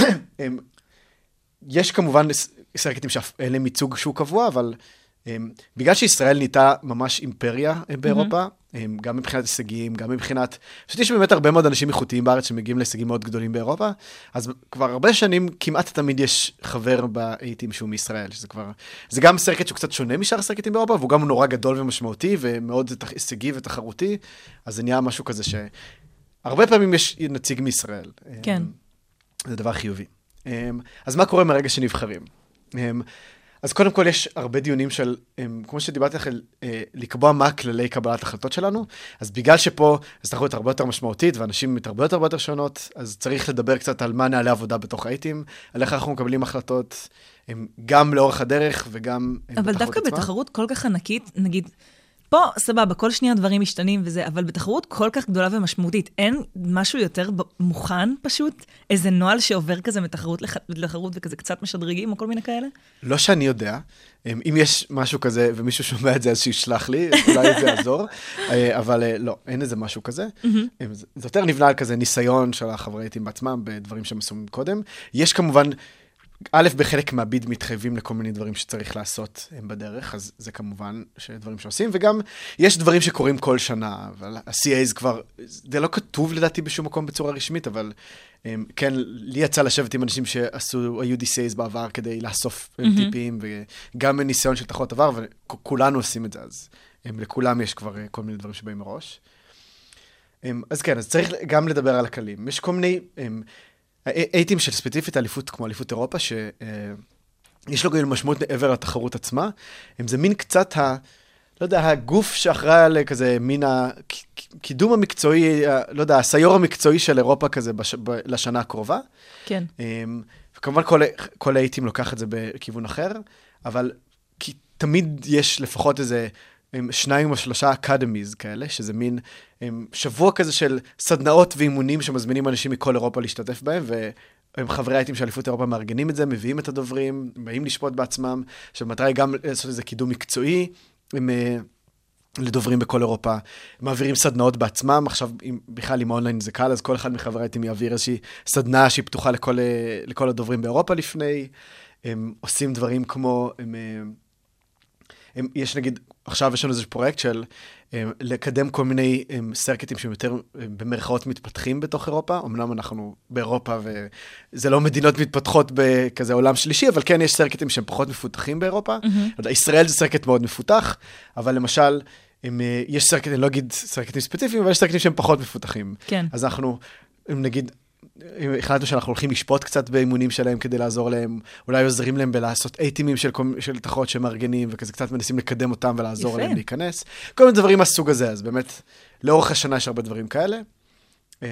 יש כמובן סרקטים שאין להם ייצוג שהוא קבוע, אבל Um, בגלל שישראל נהייתה ממש אימפריה uh, באירופה, mm-hmm. גם מבחינת הישגים, גם מבחינת... חשבתי שבאמת הרבה מאוד אנשים איכותיים בארץ שמגיעים להישגים מאוד גדולים באירופה, אז כבר הרבה שנים כמעט תמיד יש חבר באייטים שהוא מישראל, שזה כבר... זה גם סרקט שהוא קצת שונה משאר הסרקטים באירופה, והוא גם נורא גדול ומשמעותי ומאוד הישגי ותחרותי, אז זה נהיה משהו כזה שהרבה פעמים יש נציג מישראל. כן. Um, זה דבר חיובי. Um, אז מה קורה מרגע שנבחרים? אז קודם כל יש הרבה דיונים של, הם, כמו שדיברתי לכם, אה, לקבוע מה כללי קבלת החלטות שלנו, אז בגלל שפה תחרות הרבה יותר משמעותית ואנשים מתרבויות הרבה יותר שונות, אז צריך לדבר קצת על מה נעלי עבודה בתוך האייטים, על איך אנחנו מקבלים החלטות, הם, גם לאורך הדרך וגם אבל דווקא עצמה. בתחרות כל כך ענקית, נגיד, פה, סבבה, כל שנייה דברים משתנים וזה, אבל בתחרות כל כך גדולה ומשמעותית, אין משהו יותר מוכן פשוט? איזה נוהל שעובר כזה מתחרות לתחרות וכזה קצת משדרגים או כל מיני כאלה? לא שאני יודע. אם יש משהו כזה ומישהו שומע את זה, אז שישלח לי, אולי זה יעזור. אה, אבל אה, לא, אין איזה משהו כזה. זה יותר נבנה על כזה ניסיון של החברי עיתים בעצמם בדברים שהם עשו קודם. יש כמובן... א', בחלק מהביד מתחייבים לכל מיני דברים שצריך לעשות הם בדרך, אז זה כמובן דברים שעושים, וגם יש דברים שקורים כל שנה, אבל ה-CAs כבר, זה לא כתוב לדעתי בשום מקום בצורה רשמית, אבל הם, כן, לי יצא לשבת עם אנשים שעשו, היו DCAs בעבר כדי לאסוף mm-hmm. טיפים, וגם מניסיון של תחרות עבר, וכולנו עושים את זה, אז הם, לכולם יש כבר כל מיני דברים שבאים מראש. אז כן, אז צריך גם לדבר על הכללים. יש כל מיני... הם, אייטים של ספציפית אליפות, כמו אליפות אירופה, שיש לו גם משמעות מעבר לתחרות עצמה, הם זה מין קצת ה... לא יודע, הגוף שאחראי על כזה מין הקידום המקצועי, לא יודע, הסיור המקצועי של אירופה כזה בש, ב, לשנה הקרובה. כן. אמ, כמובן כל, כל האיטים לוקח את זה בכיוון אחר, אבל כי תמיד יש לפחות איזה הם שניים או שלושה אקדמיז כאלה, שזה מין הם, שבוע כזה של סדנאות ואימונים שמזמינים אנשים מכל אירופה להשתתף בהם, והם חברי האיטים של אליפות אירופה מארגנים את זה, מביאים את הדוברים, באים לשפוט בעצמם. עכשיו, המטרה היא גם לעשות איזה קידום מקצועי. אמ, אה, לדוברים בכל אירופה, מעבירים סדנאות בעצמם, עכשיו אם, בכלל עם אונליין זה קל, אז כל אחד מחברי ה A-team יעביר איזושהי סדנה שהיא פתוחה לכל, אה, לכל הדוברים באירופה לפני, הם עושים דברים כמו, אמ, אה, אמ, יש נגיד, עכשיו יש לנו איזה פרויקט של אמ, לקדם כל מיני אמ, סרקטים שהם יותר אמ, במרכאות מתפתחים בתוך אירופה, אמנם אנחנו באירופה וזה לא מדינות מתפתחות בכזה עולם שלישי, אבל כן יש סרקטים שהם פחות מפותחים באירופה. Mm-hmm. ישראל זה circuit מאוד מפותח, אבל למשל, הם, אה, יש סרקטים, אני לא אגיד סרקטים ספציפיים, אבל יש סרקטים שהם פחות מפותחים. כן. אז אנחנו, אם נגיד, החלטנו שאנחנו הולכים לשפוט קצת באימונים שלהם כדי לעזור להם, אולי עוזרים להם בלעשות אייטימים של, של תחרות שמארגנים, וכזה קצת מנסים לקדם אותם ולעזור יפה. להם להיכנס. כל מיני דברים מהסוג הזה, אז באמת, לאורך השנה יש הרבה דברים כאלה. אמ,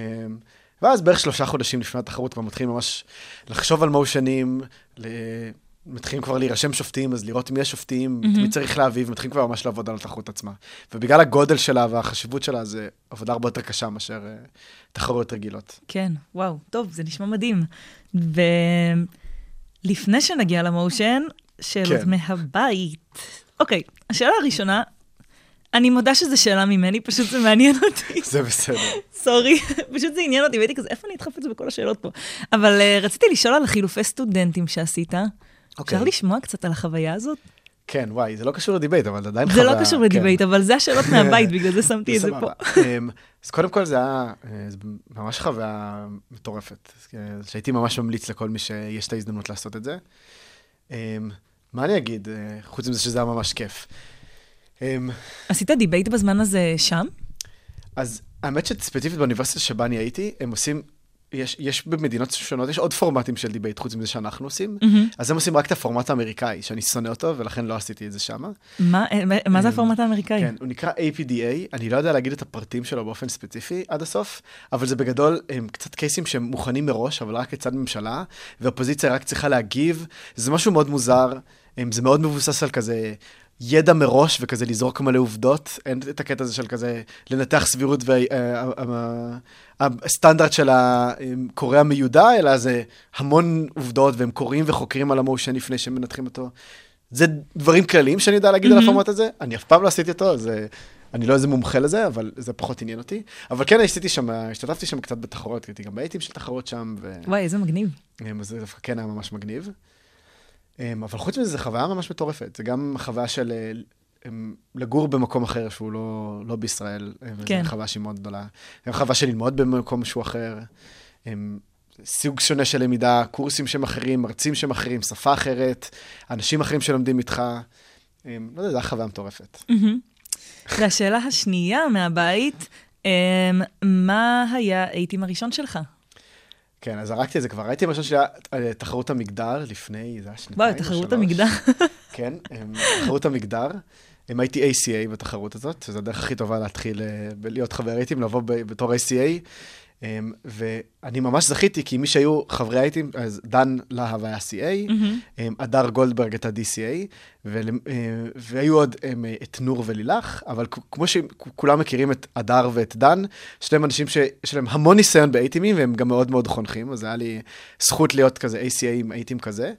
ואז בערך שלושה חודשים לפני התחרות כבר מתחילים ממש לחשוב על מושנים, מתחילים כבר להירשם שופטים, אז לראות אם יש שופטים, mm-hmm. מי צריך להביא, ומתחילים כבר ממש לעבוד על התחרות עצמה. ובגלל הגודל שלה והחשיבות שלה, זה עבודה הרבה יותר קשה מאשר uh, תחרויות רגילות. כן, וואו, טוב, זה נשמע מדהים. ולפני שנגיע למושן, שאלות כן. מהבית. אוקיי, השאלה הראשונה, אני מודה שזו שאלה ממני, פשוט זה מעניין (laughs) אותי. זה בסדר. סורי, (laughs) פשוט זה עניין אותי, והייתי כזה, איפה אני אדחף את זה בכל השאלות פה? אבל uh, רציתי לשאול על החילופי סטודנטים שעשית. אוקיי. אפשר לשמוע קצת על החוויה הזאת? כן, וואי, זה לא קשור לדיבייט, אבל זה עדיין חוויה. זה לא קשור לדיבייט, כן. אבל זה השאלות (laughs) מהבית, בגלל זה שמתי את זה פה. (laughs) אמ, אז קודם כל זה היה אה, ממש חוויה מטורפת, שהייתי ממש ממליץ לכל מי שיש את ההזדמנות לעשות את זה. אמ, מה אני אגיד, אה, חוץ מזה שזה היה ממש כיף. אמ, עשית דיבייט בזמן הזה שם? אז האמת שספציפית באוניברסיטה שבה אני הייתי, הם עושים יש, יש במדינות שונות, יש עוד פורמטים של דיבייט חוץ מזה שאנחנו עושים, mm-hmm. אז הם עושים רק את הפורמט האמריקאי, שאני שונא אותו, ולכן לא עשיתי את זה שם. מה, מה זה הפורמט האמריקאי? כן, הוא נקרא APDA, אני לא יודע להגיד את הפרטים שלו באופן ספציפי עד הסוף, אבל זה בגדול הם קצת קייסים שהם מוכנים מראש, אבל רק כצד ממשלה, ואופוזיציה רק צריכה להגיב, זה משהו מאוד מוזר, זה מאוד מבוסס על כזה ידע מראש וכזה לזרוק מלא עובדות, אין את הקטע הזה של כזה לנתח סבירות והסטנדרט של הקורא המיודע, אלא זה המון עובדות והם קוראים וחוקרים על המושן לפני שהם מנתחים אותו. זה דברים כלליים שאני יודע להגיד mm-hmm. על הפורמט הזה, אני אף פעם לא עשיתי אותו, זה... אני לא איזה מומחה לזה, אבל זה פחות עניין אותי. אבל כן, עשיתי שם, השתתפתי שם קצת בתחרות, הייתי גם באייטים של תחרות שם. ו... וואי, איזה מגניב. זה דווקא כן היה ממש מגניב. אמ, אבל חוץ מזה, זו חוויה ממש מטורפת. זה גם חוויה של אמ, לגור במקום אחר שהוא לא, לא בישראל. כן. זו חוויה שהיא מאוד גדולה. זו חוויה של ללמוד במקום שהוא אחר. אמ, סוג שונה של למידה, קורסים שהם אחרים, מרצים שהם אחרים, שפה אחרת, אנשים אחרים שלומדים איתך. לא יודע, זו חוויה מטורפת. והשאלה השנייה מהבית, מה היה האיטים הראשון שלך? כן, אז זרקתי את זה כבר. ראיתי משהו שהיה אה, תחרות המגדר לפני, זה היה שנתיים או שלוש. תחרות המגדר. (laughs) כן, תחרות המגדר. אם הייתי ACA בתחרות הזאת, שזו הדרך הכי טובה להתחיל אה, להיות חבר רייטים, לבוא בתור ACA. אמ, ואני ממש זכיתי, כי מי שהיו חברי הייטים, אז דן להב היה CA, אמ, הדר גולדברג הייתה DCA, אה, והיו עוד אמ, את נור ולילך, אבל כמו שכולם מכירים את הדר ואת דן, שניהם אנשים שיש להם המון ניסיון באייטימים, והם גם מאוד מאוד חונכים, אז היה לי זכות להיות כזה ACA עם אייטים כזה.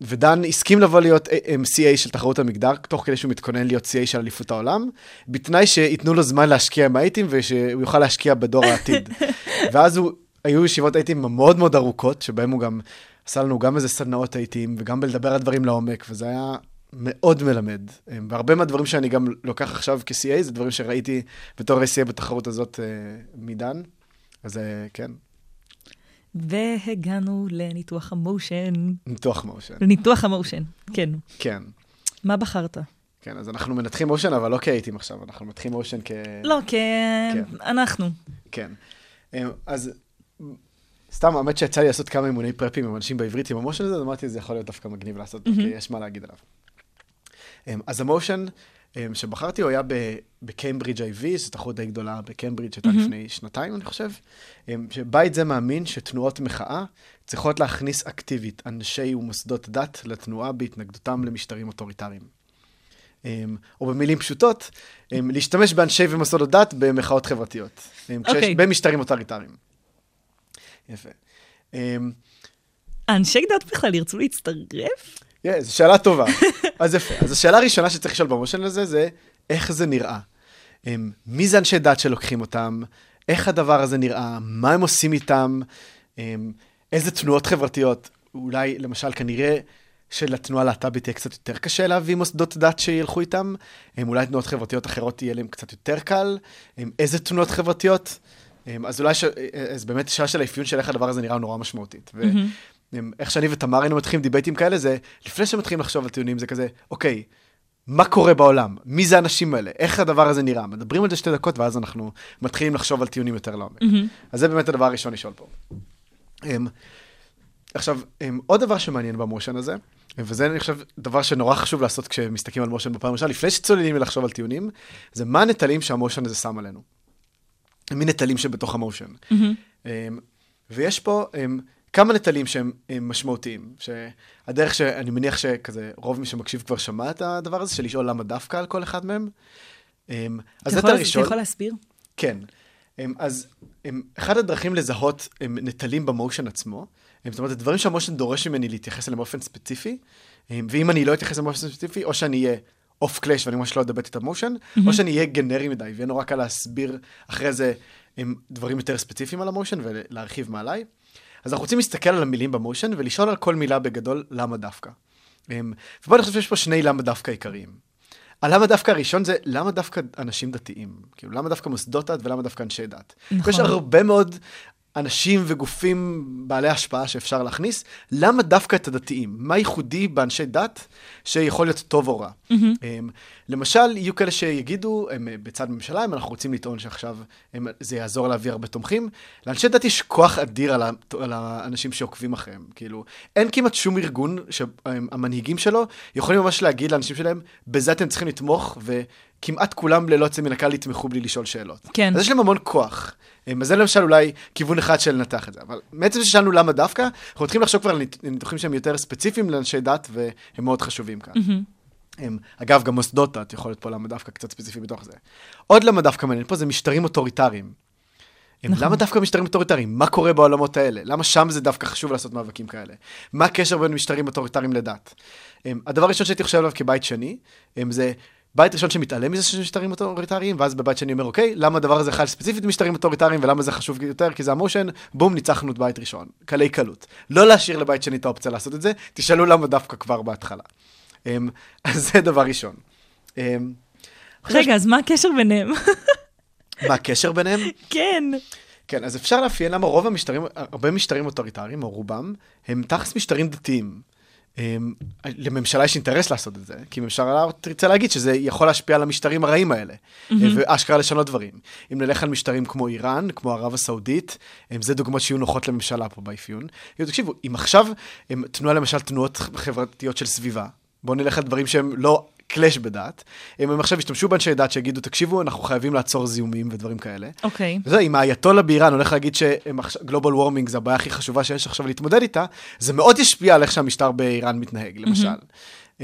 ודן הסכים לבוא להיות אה, CA של תחרות המגדר, תוך כדי שהוא מתכונן להיות CA של אליפות העולם, בתנאי שייתנו לו זמן להשקיע עם האייטים ושהוא יוכל להשקיע בדור העתיד. (laughs) ואז הוא, היו ישיבות אייטים מאוד מאוד ארוכות, שבהם הוא גם עשה לנו גם איזה סדנאות אייטים, וגם בלדבר על דברים לעומק, וזה היה מאוד מלמד. והרבה מהדברים שאני גם לוקח עכשיו כ-CA, זה דברים שראיתי בתור CA בתחרות הזאת אה, מדן. אז אה, כן, והגענו לניתוח המושן. ניתוח מושן. לניתוח המושן, כן. כן. מה בחרת? כן, אז אנחנו מנתחים מושן, אבל לא כאייטים עכשיו, אנחנו מנתחים מושן כ... לא, כ... כן. אנחנו. כן. אמ, אז סתם, האמת שיצא לי לעשות כמה אימוני פרפים עם אנשים בעברית עם המושן הזה, אז אמרתי, זה יכול להיות דווקא מגניב לעשות, כי יש מה להגיד עליו. אמ, אז ה motion שבחרתי, הוא היה בקיימברידג' IV, זו תחרות די גדולה בקיימברידג', שהייתה mm-hmm. לפני שנתיים, אני חושב, שבית זה מאמין שתנועות מחאה צריכות להכניס אקטיבית אנשי ומוסדות דת לתנועה בהתנגדותם למשטרים אוטוריטריים. או במילים פשוטות, להשתמש באנשי ומוסדות דת במחאות חברתיות. Okay. אוקיי. במשטרים אוטוריטריים. יפה. אנשי דת בכלל ירצו להצטרף? כן, זו שאלה טובה. אז יפה. אז השאלה הראשונה שצריך לשאול במושן הזה זה, איך זה נראה? הם, מי זה אנשי דת שלוקחים אותם? איך הדבר הזה נראה? מה הם עושים איתם? הם, איזה תנועות חברתיות? אולי, למשל, כנראה שלתנועה להט"בית יהיה קצת יותר קשה להביא מוסדות דת שילכו איתם. הם, אולי תנועות חברתיות אחרות יהיה להם קצת יותר קל. הם, איזה תנועות חברתיות? אז אולי, ש... אז באמת השאלה של האפיון של איך הדבר הזה נראה נורא משמעותית. Mm-hmm. איך שאני ותמר היינו מתחילים דיבייטים כאלה, זה לפני שמתחילים לחשוב על טיעונים, זה כזה, אוקיי, מה קורה בעולם? מי זה האנשים האלה? איך הדבר הזה נראה? מדברים על זה שתי דקות, ואז אנחנו מתחילים לחשוב על טיעונים יותר לעומק. Mm-hmm. אז זה באמת הדבר הראשון לשאול פה. Um, עכשיו, um, עוד דבר שמעניין במושן הזה, וזה אני חושב דבר שנורא חשוב לעשות כשמסתכלים על מושן בפעם ראשונה, לפני שצוללים לחשוב על טיעונים, זה מה הנטלים שהמושן הזה שם עלינו. מי נטלים שבתוך המושן. Mm-hmm. Um, ויש פה um, כמה נטלים שהם משמעותיים, שהדרך שאני מניח שכזה רוב מי שמקשיב כבר שמע את הדבר הזה, של לשאול למה דווקא על כל אחד מהם. אמ, אז נטל ראשון... אתה יכול להסביר? כן. אמ, אז אמ, אחד הדרכים לזהות נטלים במושן עצמו, זאת אומרת, הדברים שהמושן דורש ממני להתייחס אליהם באופן ספציפי, ואם אני לא אתייחס אליהם באופן ספציפי, או שאני אהיה אוף קלאש ואני ממש לא אדבט את המושן, mm-hmm. או שאני אהיה גנרי מדי, ויהיה נורא קל להסביר אחרי זה דברים יותר ספציפיים על המושן ולהרחיב מעליי. אז אנחנו רוצים להסתכל על המילים במושן ולשאול על כל מילה בגדול למה דווקא. אמ, ובוא אני חושב שיש פה שני למה דווקא עיקריים. הלמה דווקא הראשון זה למה דווקא אנשים דתיים? כאילו, למה דווקא מוסדות דת ולמה דווקא אנשי דת? נכון. יש הרבה מאוד אנשים וגופים בעלי השפעה שאפשר להכניס, למה דווקא את הדתיים? מה ייחודי באנשי דת שיכול להיות טוב או רע? Mm-hmm. למשל, יהיו כאלה שיגידו, הם בצד ממשלה, אם אנחנו רוצים לטעון שעכשיו הם, זה יעזור להביא הרבה תומכים, לאנשי דת יש כוח אדיר על, ה, על האנשים שעוקבים אחריהם. כאילו, אין כמעט שום ארגון שהמנהיגים שלו יכולים ממש להגיד לאנשים שלהם, בזה אתם צריכים לתמוך, וכמעט כולם ללא יוצא מן הקהל יתמכו בלי לשאול שאלות. כן. אז יש להם המון כוח. אז זה למשל אולי כיוון אחד של לנתח את זה. אבל בעצם ששאלנו למה דווקא, אנחנו מתחילים לחשוב כבר על ניתוחים שהם יותר ספציפיים לאנשי דת, והם מאוד חשובים כאן. Mm-hmm. אגב, גם מוסדות דת יכול להיות פה למה דווקא קצת ספציפי בתוך זה. עוד למה דווקא מעניין פה זה משטרים אוטוריטריים. נכון. למה דווקא משטרים אוטוריטריים? מה קורה בעולמות האלה? למה שם זה דווקא חשוב לעשות מאבקים כאלה? מה הקשר בין משטרים אוטוריטריים לדת? הדבר הראשון שהייתי חושב עליו כבית שני, זה בית ראשון שמתעלם מזה שיש משטרים אוטוריטריים, ואז בבית שני אומר, אוקיי, למה הדבר הזה חל ספציפית משטרים אוטוריטריים, ולמה זה חשוב יותר? כי זה ה motion, בום, ניצחנו את בית ראשון. קלי קלות. לא להשאיר לבית שני את האופציה לעשות את זה, תשאלו למה דווקא כבר בהתחלה. אמ, אז זה דבר ראשון. אמ, רגע, אז מה הקשר ביניהם? (laughs) מה הקשר ביניהם? כן. כן, אז אפשר לאפיין למה רוב המשטרים, הרבה משטרים אוטוריטריים, או רובם, הם תכלס משטרים דתיים. אמ, לממשלה יש אינטרס לעשות את זה, כי ממשלה תרצה להגיד שזה יכול להשפיע על המשטרים הרעים האלה, mm-hmm. ואשכרה לשנות דברים. אם נלך על משטרים כמו איראן, כמו ערב הסעודית, אמ, זה דוגמאות שיהיו נוחות לממשלה פה באפיון. תקשיבו, אם עכשיו תנועה למשל תנועות חברתיות של סביבה, בואו נלך על דברים שהם לא קלאש בדת. אם הם עכשיו ישתמשו באנשי דת שיגידו, תקשיבו, אנחנו חייבים לעצור זיהומים ודברים כאלה. אוקיי. Okay. וזה, אם האייתולה באיראן הולך להגיד שגלובל וורמינג זה הבעיה הכי חשובה שיש עכשיו להתמודד איתה, זה מאוד ישפיע על איך שהמשטר באיראן מתנהג, למשל. Mm-hmm.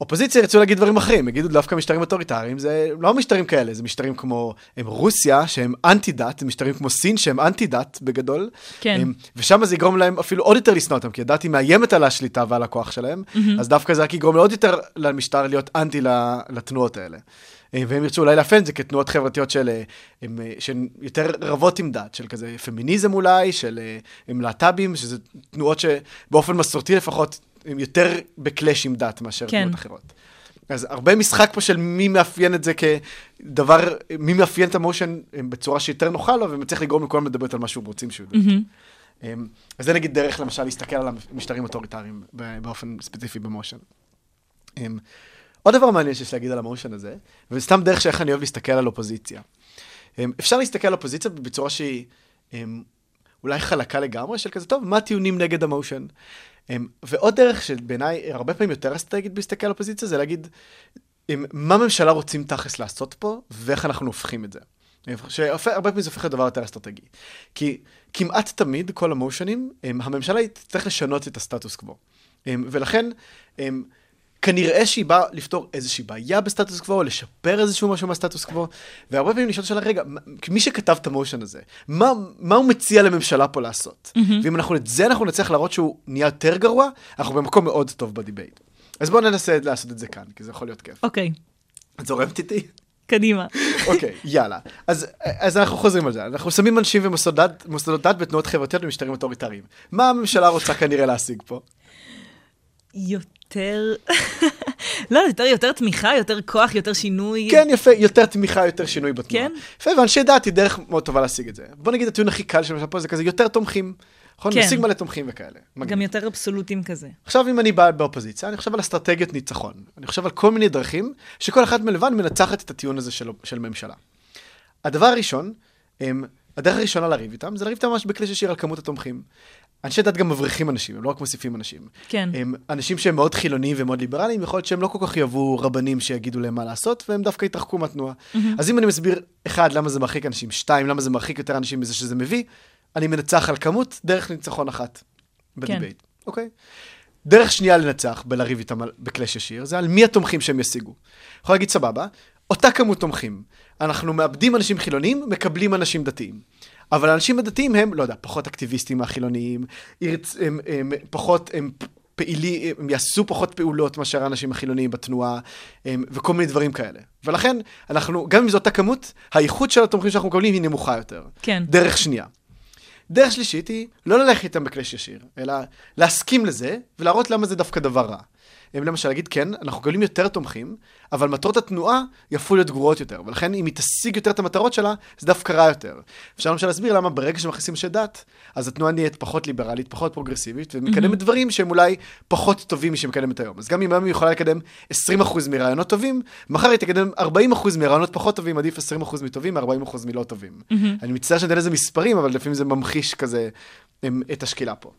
אופוזיציה ירצו להגיד דברים אחרים, יגידו דווקא משטרים אוטוריטריים, זה לא משטרים כאלה, זה משטרים כמו הם רוסיה, שהם אנטי דת, זה משטרים כמו סין, שהם אנטי דת בגדול. כן. הם, ושם זה יגרום להם אפילו עוד יותר לשנוא אותם, כי הדת היא מאיימת על השליטה ועל הכוח שלהם, mm-hmm. אז דווקא זה רק יגרום לעוד יותר למשטר להיות אנטי לתנועות האלה. והם ירצו אולי לאפיין את זה כתנועות חברתיות של, הם, שהן יותר רבות עם דת, של כזה פמיניזם אולי, של להט"בים, שזה תנועות שבאופן מסורתי לפחות הם יותר בקלאש עם דת מאשר כן. תנועות אחרות. אז הרבה משחק פה של מי מאפיין את זה כדבר, מי מאפיין את המושן בצורה שיותר נוחה לו, ומצליח לגרום לכולם לדבר על מה שהוא רוצים שהוא ידבר. Mm-hmm. אז זה נגיד דרך למשל להסתכל על המשטרים אוטוריטריים באופן ספציפי במושן. עוד דבר מעניין שיש להגיד על המושן הזה, וסתם דרך שאיך אני אוהב להסתכל על אופוזיציה. אפשר להסתכל על אופוזיציה בצורה שהיא אולי חלקה לגמרי, של כזה, טוב, מה הטיעונים נגד המושן? ועוד דרך שבעיניי הרבה פעמים יותר אסטרטגית בהסתכל על אופוזיציה, זה להגיד, מה ממשלה רוצים תכלס לעשות פה, ואיך אנחנו הופכים את זה. שהרבה פעמים זה הופך לדבר יותר אסטרטגי. כי כמעט תמיד, כל המושנים, הממשלה תצטרך לשנות את הסטטוס קוו. ולכן, כנראה שהיא באה לפתור איזושהי בעיה בסטטוס קוו, לשפר איזשהו משהו מהסטטוס קוו, והרבה פעמים נשאלת שאלה, רגע, מי שכתב את ה motion הזה, מה, מה הוא מציע לממשלה פה לעשות? Mm-hmm. ואם אנחנו את זה אנחנו נצליח להראות שהוא נהיה יותר גרוע, אנחנו במקום מאוד טוב ב debate. אז בואו ננסה לעשות את זה כאן, כי זה יכול להיות כיף. אוקיי. Okay. את זורמת איתי? קדימה. (laughs) אוקיי, okay, יאללה. אז, אז אנחנו חוזרים על זה. אנחנו שמים אנשים ומוסדות דת בתנועות חברתיות במשטרים אוטוריטריים. מה הממשלה רוצה כנראה להשיג פה? יותר, (laughs) לא, יותר, יותר תמיכה, יותר כוח, יותר שינוי. כן, יפה, יותר תמיכה, יותר שינוי בתנועה. כן. יפה, ואנשי דת היא דרך מאוד טובה להשיג את זה. בוא נגיד, הטיעון הכי קל שלמשל פה זה כזה יותר תומכים. נכון? כן. נשיג מלא תומכים וכאלה. מגניב. גם יותר אבסולוטים כזה. עכשיו, אם אני בא באופוזיציה, אני חושב על אסטרטגיית ניצחון. אני חושב על כל מיני דרכים, שכל אחת מלבן מנצחת את הטיעון הזה של, של ממשלה. הדבר הראשון, הם, הדרך הראשונה לריב איתם, זה לריב איתם ממש בכלי ששיר על כמות התומכים. אנשי דת גם מבריחים אנשים, הם לא רק מוסיפים אנשים. כן. הם אנשים שהם מאוד חילוניים ומאוד ליברליים, יכול להיות שהם לא כל כך יאהבו רבנים שיגידו להם מה לעשות, והם דווקא יתרחקו מהתנועה. Mm-hmm. אז אם אני מסביר, אחד, למה זה מרחיק אנשים, שתיים, למה זה מרחיק יותר אנשים מזה שזה מביא, אני מנצח על כמות, דרך ניצחון אחת בדיבייט, כן. אוקיי? דרך שנייה לנצח, בלריב איתם בקלאש ישיר, זה על מי התומכים שהם ישיגו. יכול להגיד, סבבה, אותה כמות תומכים. אנחנו מאבדים אנשים חילונים, מקבלים אנשים דתיים. אבל האנשים הדתיים הם, לא יודע, פחות אקטיביסטים מהחילוניים, הם, הם, הם פחות, הם פעילי, הם יעשו פחות פעולות מאשר האנשים החילוניים בתנועה, הם, וכל מיני דברים כאלה. ולכן, אנחנו, גם אם זאת הכמות, האיכות של התומכים שאנחנו מקבלים היא נמוכה יותר. כן. דרך שנייה. דרך שלישית היא לא ללכת איתם בקלאש ישיר, אלא להסכים לזה ולהראות למה זה דווקא דבר רע. הם למשל להגיד, כן, אנחנו מקבלים יותר תומכים, אבל מטרות התנועה יפו להיות גרועות יותר, ולכן אם היא תשיג יותר את המטרות שלה, זה דווקא רע יותר. אפשר למשל להסביר למה ברגע שמכניסים אנשי דת, אז התנועה נהיית פחות ליברלית, פחות פרוגרסיבית, ומקדמת mm-hmm. דברים שהם אולי פחות טובים משהיא מקדמת היום. אז גם אם היום היא יכולה לקדם 20% מרעיונות טובים, מחר היא תקדם 40% מרעיונות פחות טובים, עדיף 20% מטובים מ-40% מלא טובים. Mm-hmm. אני מצטער שאני אתן לזה מספרים, אבל לפעמים זה ממחיש כזה את השקילה פה.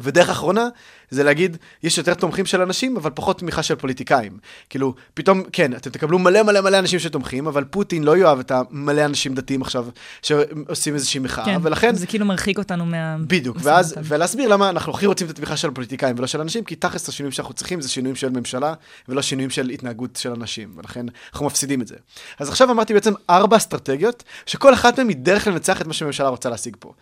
ודרך אחרונה, זה להגיד, יש יותר תומכים של אנשים, אבל פחות תמיכה של פוליטיקאים. כאילו, פתאום, כן, אתם תקבלו מלא מלא מלא אנשים שתומכים, אבל פוטין לא יאהב את המלא אנשים דתיים עכשיו, שעושים איזושהי מחאה, כן, ולכן... זה כאילו מרחיק אותנו מה... בדיוק, ואז, ולהסביר למה אנחנו הכי רוצים את התמיכה של הפוליטיקאים ולא של אנשים, כי תכלס השינויים שאנחנו צריכים זה שינויים של ממשלה, ולא שינויים של התנהגות של אנשים, ולכן אנחנו מפסידים את זה. אז עכשיו אמרתי בעצם ארבע אסטרטגיות, שכל אחת מהן היא דרך לנצח את מה שהממשלה רוצה להשיג פה.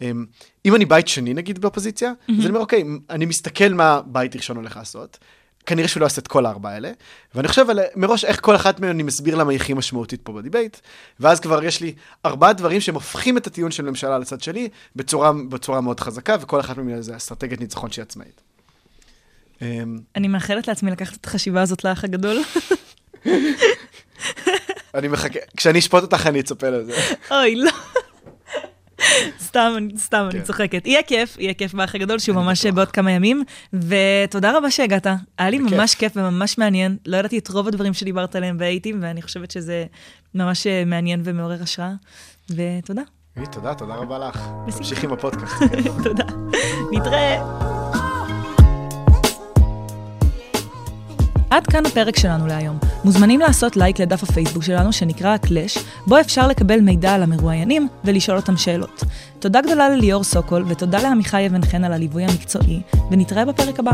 אמ, אם אני בית שני נגיד באופוזיציה, mm-hmm. אז אני אומר, אוקיי, אני מסתכל מה בית ראשון הולך לעשות. כנראה שהוא לא יעשה את כל הארבע האלה, ואני חושב על, מראש איך כל אחת מהן אני מסביר למה היא הכי משמעותית פה בדיבייט, ואז כבר יש לי ארבעה דברים שהם הופכים את הטיעון של ממשלה לצד שלי בצורה, בצורה מאוד חזקה, וכל אחת מהן זה אסטרטגיית ניצחון שהיא עצמאית. אמ, אני מאחלת לעצמי לקחת את החשיבה הזאת לאח הגדול. (laughs) אני מחכה, כשאני אשפוט אותך אני אצפה לזה. אוי, לא. סתם, סתם, אני כן. צוחקת. יהיה כיף, יהיה כיף באח הגדול, שהוא ממש בעוד כמה ימים. ותודה רבה שהגעת. היה לי ממש כיף וממש מעניין. לא ידעתי את רוב הדברים שדיברת עליהם והייתי, ואני חושבת שזה ממש אה, מעניין ומעורר השראה. ותודה. תודה, תודה רבה לך. תמשיך עם הפודקאסט. (laughs) תודה. נתראה. עד כאן הפרק שלנו להיום. מוזמנים לעשות לייק לדף הפייסבוק שלנו שנקרא הקלאש, בו אפשר לקבל מידע על המרואיינים ולשאול אותם שאלות. תודה גדולה לליאור סוקול ותודה לעמיחי אבן חן על הליווי המקצועי, ונתראה בפרק הבא.